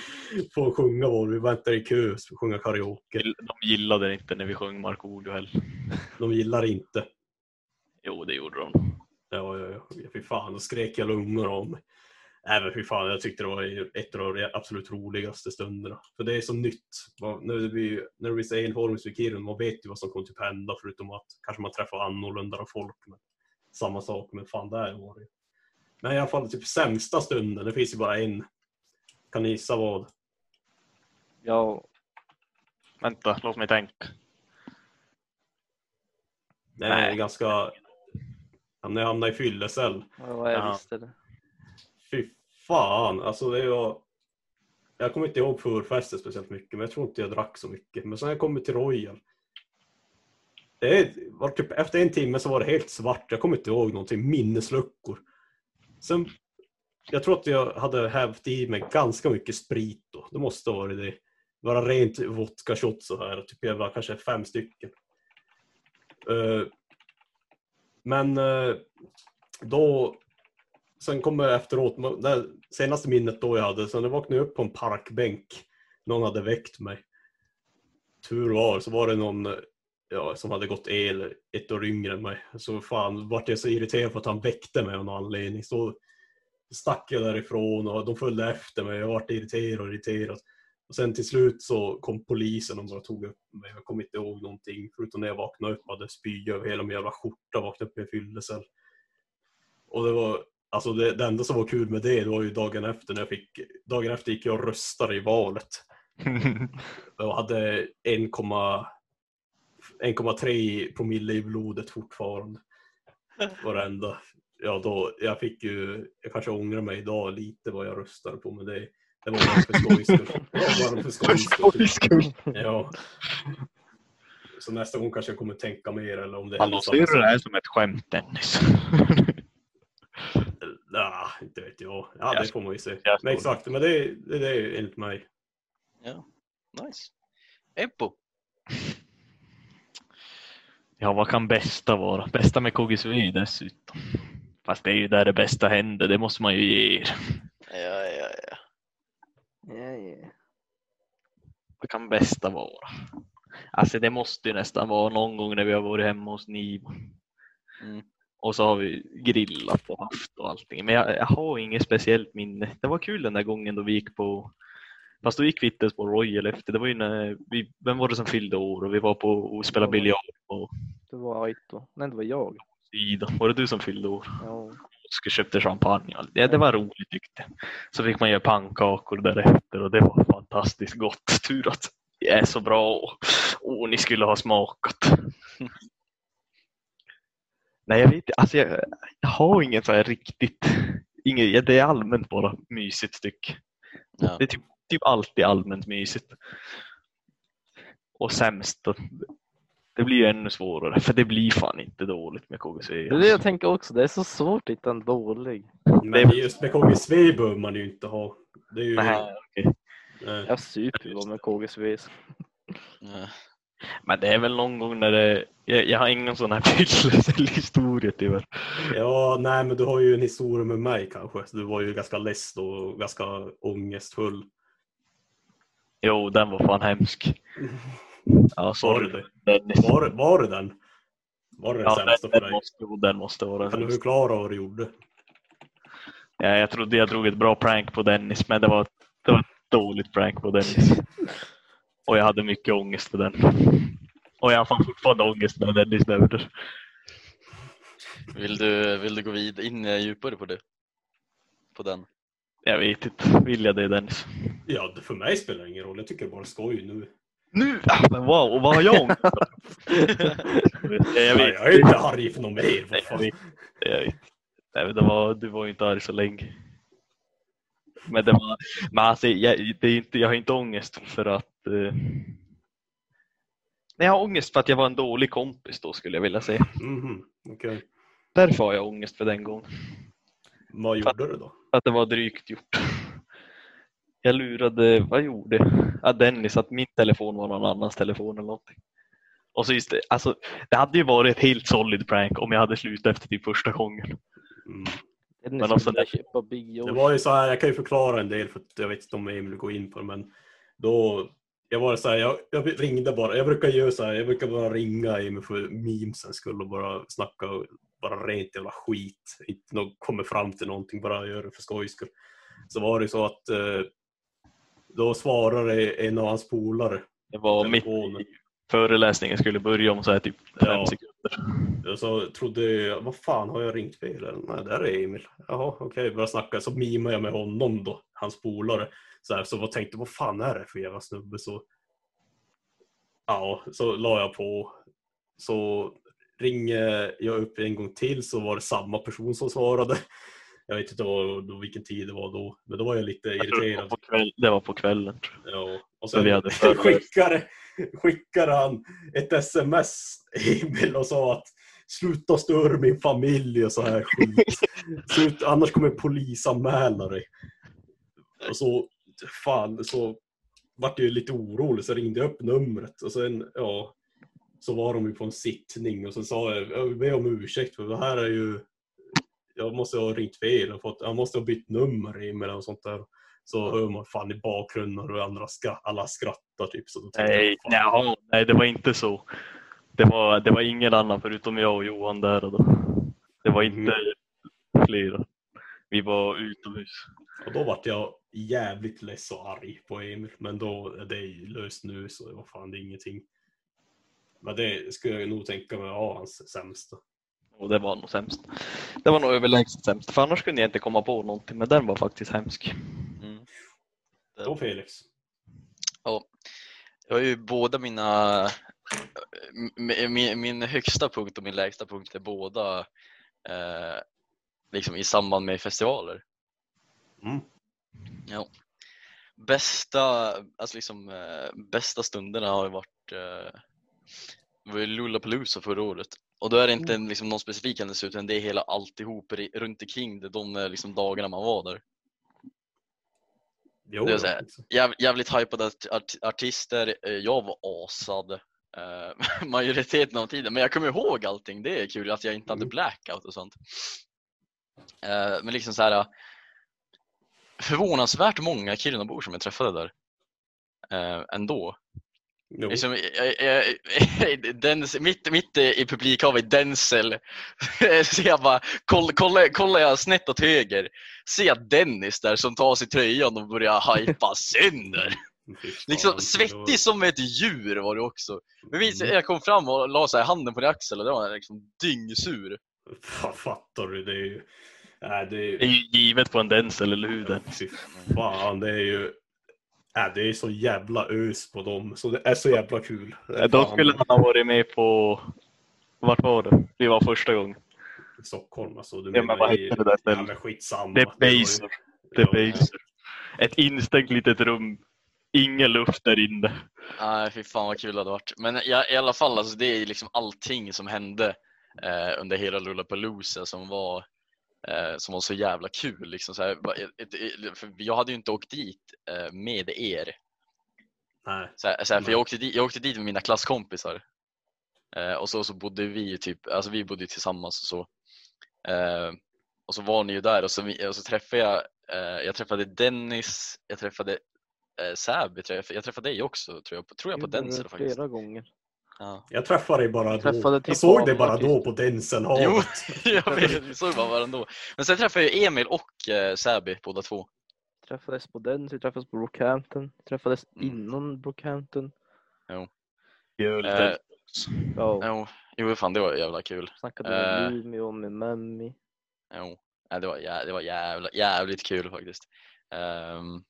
få sjunga vår. Vi väntade i kö för att sjunga karaoke. De gillade inte när vi sjöng Markoolio heller. De gillar inte. Jo det gjorde de. Ja, ja, ja. Fy fan, då skrek jag lungor om. Nej men fy fan, jag tyckte det var ett av de absolut roligaste stunderna. För det är så nytt. När det blir, när det blir enformigt för Kiruna, man vet ju vad som kommer typ hända förutom att kanske man träffar annorlunda folk. Men samma sak, men fan där var det. Men i alla fall typ sämsta stunden, det finns ju bara en. Kan ni gissa vad? Ja, Vänta, låt mig tänka. Det är Nej. ganska... Jag hamnade i fyllecell. ja jag Ja. visste det. Fy fan, alltså det var... Jag kommer inte ihåg förfesten speciellt mycket, men jag tror inte jag drack så mycket. Men sen när jag kommer till Royal. Det var typ, efter en timme så var det helt svart. Jag kommer inte ihåg någonting. Minnesluckor. Sen, jag tror att jag hade hävt i mig ganska mycket sprit då. Det måste ha varit det. Bara rent vodka shot så här. Typ jag var kanske fem stycken. Eh, men eh, då sen kommer efteråt, det senaste minnet då jag hade, sen jag vaknade upp på en parkbänk. Någon hade väckt mig. Tur var så var det någon eh, ja, som hade gått el ett år yngre än mig. Så fan vart jag så irriterad för att han väckte mig av någon anledning. Så stack jag därifrån och de följde efter mig. Jag vart irriterad och irriterad. Och sen till slut så kom polisen och bara tog upp mig. Jag kommer inte ihåg någonting förutom när jag vaknade upp och hade spya över hela min jävla skjorta. Vaknade upp i en fyllecell. Och det var Alltså det, det enda som var kul med det, det var ju dagen efter när jag fick, dagen efter gick jag och röstade i valet. Jag hade 1,3 1,3 promille i blodet fortfarande. Var det enda. Ja, då, jag fick ju, jag kanske ångrar mig idag lite vad jag röstade på, men det, det var bara för skojs skull. Bara för skojs skull. Ja. Så nästa gång kanske jag kommer tänka mer eller om det Hallå, ser du det här som ett skämt Dennis? Ja, inte vet jag. Ja, Jag det får man ju se. jag Men exakt, men det, är- det, det är enligt mig. Ja, nice. Eppo. Ja, vad kan bästa vara? Bästa med KGSV dessutom. Fast det är ju där det bästa händer, det måste man ju ge er. Ja, ja. Ja, ja. Vad kan bästa vara? Alltså det måste ju nästan vara någon gång när vi har varit hemma hos Nivo. Mm. Och så har vi grillat och haft och allting. Men jag, jag har inget speciellt minne. Det var kul den där gången då vi gick på Fast då gick vi inte ens på Royal efter. Det var ju när vi, vem var det som fyllde år och vi var på och spelade biljard på Det var Aito. Nej, det var jag. Ida. Var det du som fyllde år? Ja. och köpte champagne. och. Ja, det var roligt tyckte. Så fick man göra pannkakor därefter och det var fantastiskt gott. Tur att det är så bra. Åh, ni skulle ha smakat. Nej, jag vet inte. Alltså, jag, jag har ingen så här riktigt... Inget, ja, det är allmänt bara mysigt jag. Ja. Det är typ, typ alltid allmänt mysigt. Och sämst då, det blir ju ännu svårare för det blir fan inte dåligt med KGC. Det är det jag tänker också. Det är så svårt att hitta en dålig. Men just med KGSV behöver man ju inte ha. Det är ju... Nej, okej. Nej. Jag super bara med KGSV. Ja. Men det är väl någon gång när det... Jag, jag har ingen sån här fyllecellhistoria tyvärr. Ja, nej men du har ju en historia med mig kanske. Så du var ju ganska less då och ganska ångestfull. Jo, den var fan hemsk. Ja, Var sorry. det Dennis. Var, var det den? Var det den Ja, sämsta den, för dig? måste, jo, den måste vara den Kan du förklara vad du gjorde? Ja, jag trodde jag drog ett bra prank på Dennis, men det var, det var ett dåligt prank på Dennis. Och jag hade mycket ångest för den. Och jag har fortfarande ångest när Dennis nämner. Vill, du, vill du gå vid in djupare på det? På den? Jag vet inte, vill jag det Dennis? Ja, det- för mig spelar det ingen roll. Jag tycker det bara skoj nu. Nu! Ah, Men wow, och vad har jag ångest jag vet. jag är inte arg för något mer. Nej, jag vet. Jag vet. Nej, men det var, du var ju inte arg så länge. Men, det var, men alltså, jag, det är inte, jag har inte ångest för att... Eh... Nej, jag har ångest för att jag var en dålig kompis då skulle jag vilja säga. Mhm, okej. Därför har jag ångest för den gången. Vad gjorde du då? Att det var drygt gjort. Jag lurade, vad gjorde? Ja, Dennis att min telefon var någon annans telefon eller någonting. Och så just det, alltså, det hade ju varit ett helt solid prank om jag hade slutat efter typ första gången. Mm. Dennis Men också skulle det- köpa Big Det var ju så här, jag kan ju förklara en del för att jag vet inte om Emil går in på det, men då jag var så här, jag, jag ringde bara. Jag brukar göra så här, jag brukar bara ringa Emil för memesens skull och bara snacka bara rent jävla skit. Inte nå- kommer fram till någonting, bara gör det för skojs skull. Så var det så att eh, då svarade en av hans polare Det var mitt i föreläsningen skulle börja om så här typ fem Ja. sekunder. Och så trodde jag, vad fan har jag ringt fel? Nej, där är Emil. Jaha, okej, började snacka. Så mimade jag med honom då, hans polare. Så, här, så jag tänkte, vad fan är det för jävla snubbe? Så, ja, så la jag på. Så ringer jag upp en gång till så var det samma person som svarade. Jag vet inte vad, då, vilken tid det var då, men då var jag lite Jag tror det, var irriterad. på kväll, det var på kvällen. jag. Ja, och sen skickade, skickade han ett sms Emil och sa att sluta störa min familj och så här skit. Slut, annars kommer jag polisanmäla dig. Och så, fan, så vart jag lite orolig så ringde jag upp numret och sen, ja, så var de ju på en sittning och så sa jag, jag vill be om ursäkt för det här är ju, jag måste ha ringt fel och fått, jag måste ha bytt nummer Emil och sånt där. Så hör man fan i bakgrunden och andra ska, alla skrattar typ. Så Nej, jag, nja, nej, det var inte så. Det var, det var ingen annan förutom jag och Johan där. Då. Det var inte flera. Vi var utomhus. Och då vart jag jävligt less och arg på Emil. Men då är det ju löst nu så vad fan det ingenting. Men det skulle jag nog tänka mig var hans sämsta. Och det var nog sämst. Det var nog överlägset sämst. För annars kunde jag inte komma på någonting. Men den var faktiskt hemsk. Mm. Då Felix. Ja, jag har ju båda mina... Min, min högsta punkt och min lägsta punkt är båda eh, liksom i samband med festivaler. Mm. Ja. Bästa, alltså liksom, eh, bästa stunderna har ju varit eh, det var ju Lollapalooza förra året. Och då är det inte en, liksom, någon specifik händelse utan det är hela alltihop runt omkring det, de liksom, dagarna man var där. Jo, Det liksom. Jäv, jävligt hypade art, art, artister. Eh, Jag var asad eh, majoriteten av tiden. Men jag kommer ihåg allting. Det är kul att jag inte hade Mm. blackout och sånt. Eh, men liksom så här. Förvånansvärt många Kirunabor som jag träffade där. Ändå. Liksom, Dens, mitt, mitt i publikhavet, Denzel, så jag bara, kolla, kolla, kollar jag snett åt höger, ser jag Dennis där som tar sig tröjan och börjar hypa sönder. Liksom svettig som ett djur var det också. Men vi, Mm. jag kom fram och la så här handen på din axel och det var liksom dyngsur. Fattar du? Det är ju... Nej, det är Det är ju... ju givet på en Denzel, eller hur? Den? Fy fan, det är ju... Nej, det är så jävla ös på dem. Så det är så jävla kul. Då skulle han ha varit med på... Vart var det? Det var första gången. Stockholm alltså. Du Ja, men vad heter det där Ja, stället? men skitsamma. The Det ju- Baser. The Ja, Baser. Ett instängt litet rum. Ingen luft där inne. Nej, fy fan vad kul det hade varit. Men jag, i alla fall, alltså, det är liksom allting som hände eh, under hela Lollapalooza som var, eh, som var så jävla kul. Liksom, så här, jag hade ju inte åkt dit eh, med er. Nej. Så här, så här, för jag, åkte dit, jag åkte dit med mina klasskompisar. Eh, och så, så bodde vi ju typ, alltså vi bodde tillsammans och så. Eh, och så var ni ju där och så, och så träffade jag, eh, jag träffade Dennis, jag träffade eh, Säby, jag, jag träffade dig också tror jag, tror jag på Denzel faktiskt. Flera gånger. Ja. Jag träffade dig bara då. Träffade Jag typ såg dig bara då på Densen Jo, jag vet, vi såg bara varandra då. Men sen träffade jag Emil och eh, Säby båda två. Träffades på den, vi träffades på Brookhampton. Träffades Mm. innan Brookhampton. Eh, Ja, jo, jo, fan det var jävla kul. snackade med eh. Umeå med Memmi. Jo, det var, jä- det var jävla, jävligt kul faktiskt. Ehm,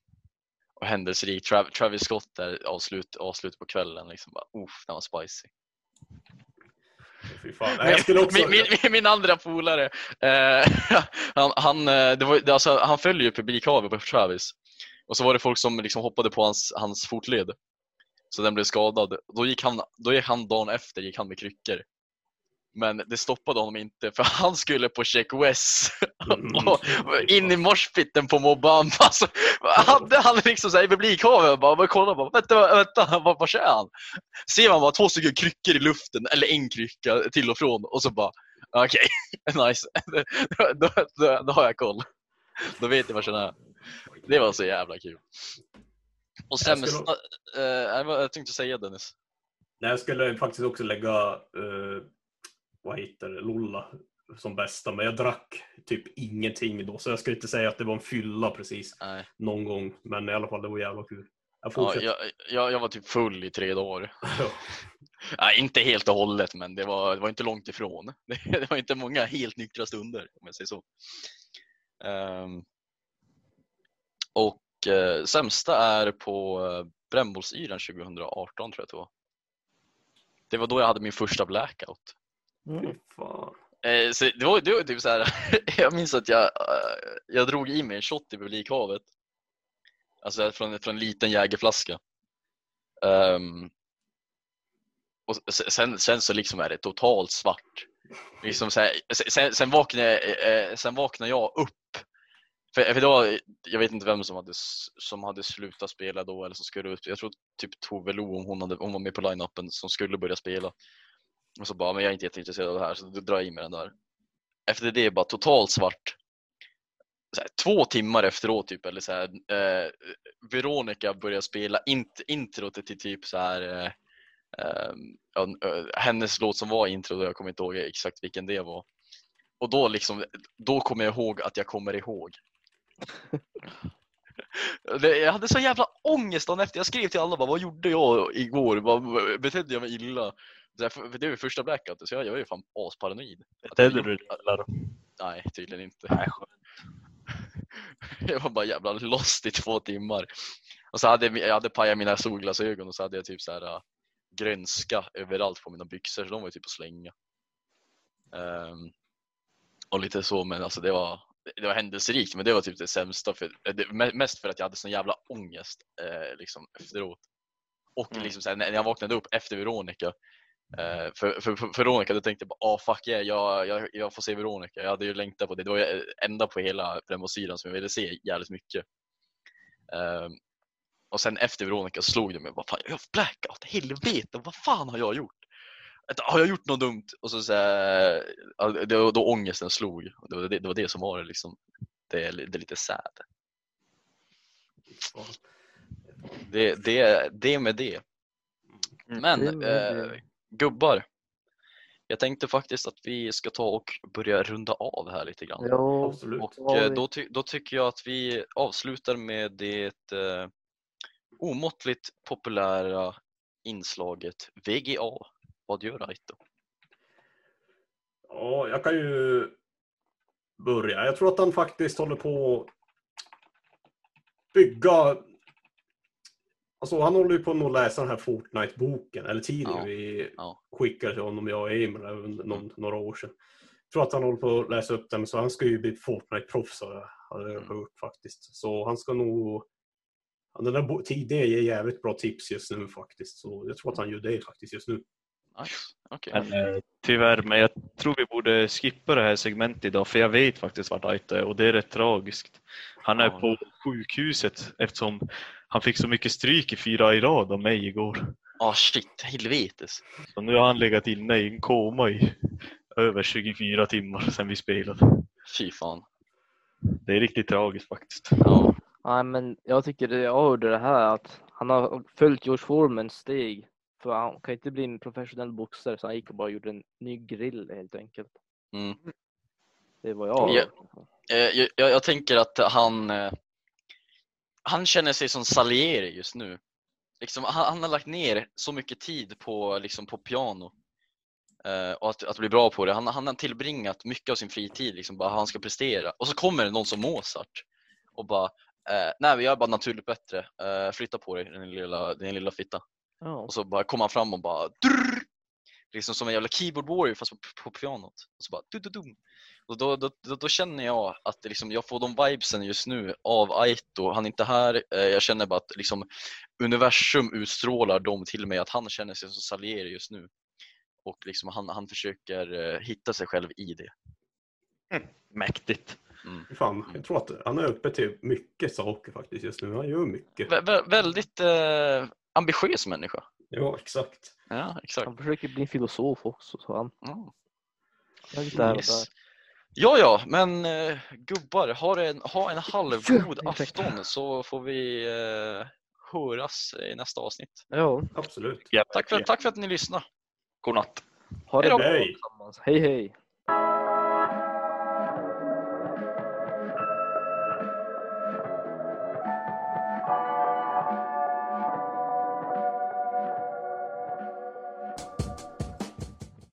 och händelserikt. Trav, Travis Scott där avslut, avslut på kvällen. Liksom bara, uff, den var spicy. Nej, jag skulle också... min, min, min, min andra polare, eh, han, han, eh, det var, det, alltså, han följer ju publikhavet på Travis. Och så var det folk som liksom hoppade på hans, hans fotled. Så den blev skadad. Då gick, han, då gick han dagen efter gick han med kryckor. Men det stoppade honom inte för han skulle på Check West Mm. och in i morspitten på Mobamba. Alltså, hade han liksom såhär i publikhavet bara, bara kolla bara, vänta, vänta, vad, vad kör han? Ser man bara två stycken kryckor i luften, eller en krycka till och från och så bara, okej, nice. då, då, då, då har jag koll. Då vet jag vad jag är. Det var så jävla kul. Och Jag sämsta, skulle- eh, jag tänkte säga Dennis. Nej, jag skulle faktiskt också lägga, eh, vad heter det, Lolla som bästa, men jag drack typ ingenting då. Så jag ska inte säga att det var en fylla precis Nej. någon gång. Men i alla fall, det var jävla kul. Jag Ja, jag, jag, jag var typ full i tre dagar. Ja. Nej, inte helt och hållet, men det var, det var inte långt ifrån. Det, var inte många helt nyktra stunder, om jag säger så. Ehm, och eh, sämsta är på uh, brännbollsyran 2018 tror jag att det var. Det var då jag hade min första blackout. Mm. Fan. Eh, så det, var, det var typ så här, jag minns att jag, eh, jag drog i mig en shot i publikhavet. Alltså från, från en liten jägerflaska. Ehm, och se- sen, sen så liksom är det totalt svart. Liksom så här, sen, sen, vaknar jag, eh, sen vaknar jag upp. För, för då, jag vet inte vem som hade, som hade slutat spela då eller som skulle ut. Jag tror typ Tove Lo, om hon, hade, hon var med på line-upen som skulle börja spela. Och så bara, men jag är inte jätteintresserad av det här så då drar jag i mig den där. Efter det är bara totalt svart. Så här, två timmar efteråt typ, eller så här, eh, Veronica börjar spela int introt till typ så här eh, eh, hennes låt som var intro, då, jag kommer inte ihåg exakt vilken det var. Och då liksom, då kommer jag ihåg att jag kommer ihåg. Jag hade så jävla ångest dagen efter. Jag skrev till alla bara, vad gjorde jag igår? Vad, betedde jag mig illa? För det var första blackouten så jag, var ju fan asparanoid. Betedde du dig illa då? Nej, tydligen inte. Nej. Jag var bara jävla lost i två timmar. Och så hade jag, jag hade pajat mina solglasögon och så hade jag typ så här äh, grönska överallt på mina byxor så de var ju typ att slänga. Ehm, och lite så men alltså det var, det var händelserikt men det var typ det sämsta. För, eh, det, me- mest för att jag hade sån jävla ångest eh, liksom efteråt. Och Mm. liksom så här, när jag vaknade upp efter Veronica eh, för, för, för Veronica då tänkte jag bara ah fuck yeah, jag, jag, jag får se Veronica. Jag hade ju längtat på det. Det var enda på hela Brännbollsyran som jag ville se jävligt mycket. Ehm, och sen efter Veronica så slog det mig, vad fan, jag har blackout, helvete, vad fan har jag gjort? Har jag gjort något dumt? Och så, så här, det, var då ångesten slog. Det var det, det var det som var det liksom. Det är, det är lite sad. Det, det, det med det. Mm. Men eh, gubbar. Jag tänkte faktiskt att vi ska ta och börja runda av här lite grann. Ja, Absolut. Och eh, då, ty- då tycker jag att vi avslutar med det eh, omåttligt populära inslaget VGA. Vad gör Raito? Ja, jag kan ju börja. Jag tror att han faktiskt håller på att bygga... Alltså han håller ju på att läsa den här Fortnite-boken, eller tidningen Ja, vi ja. skickade till honom, jag och Emil, någon, några år sedan. Jag tror att han håller på att läsa upp den, så han ska ju bli Fortnite-proffs har jag- Mm. hört faktiskt. Så han ska nog... Den där tidningen ger jävligt bra tips just nu faktiskt, så jag tror att han gör det faktiskt just nu. Nice. Okej. Men, eh, tyvärr, men jag tror vi borde skippa det här segmentet idag för jag vet faktiskt vart Aito är och det är rätt tragiskt. Han är Ja. på sjukhuset eftersom han fick så mycket stryk i fyra i rad av mig igår. Ah shit, helvetes. Så nu har han legat inne i en koma i över 24 timmar sedan vi spelade. Fy fan. Det är riktigt tragiskt faktiskt. Ja. Nej, men jag tycker det, jag hörde det här att han har följt George Foremans steg. För han kan inte bli en professionell boxare så han gick och bara gjorde en ny grill helt enkelt. Mm. Det var jag. Ja. Eh, jag, jag, jag tänker att han, eh, han känner sig som Salieri just nu. Liksom, han, han har lagt ner så mycket tid på, liksom, på piano eh, och att, att bli bra på det. Han, han har tillbringat mycket av sin fritid, liksom, bara han ska prestera. Och så kommer det någon som Mozart och bara, eh, nej jag är bara naturligt bättre, eh, flytta på dig din lilla, din lilla fitta. Och så bara kommer han fram och bara drrrr, liksom som en jävla keyboard warrior fast på, på pianot. Och så bara du, du, dum. Och då, då, då, då känner jag att liksom, jag får de vibesen just nu av Aito. Han är inte här. Eh, jag känner bara att liksom, universum utstrålar dem till mig. Att han känner sig som Salieri just nu. Och liksom, han, han försöker eh, hitta sig själv i det. Mäktigt. Mm. Fan, jag tror att han är uppe till mycket saker faktiskt just nu. Han gör mycket. Vä- väldigt eh, ambitiös människa. Ja, exakt. Ja, exakt. Han försöker bli en filosof också. Så han Ja. Yes. där. Ja, ja, men eh, gubbar, ha en, ha en halvgod Ja, afton så får vi eh, höras i nästa avsnitt. Ja, Absolut. Ja, Tack för, tack för att ni lyssnade. Godnatt. ha det bra Hej. Hej hej!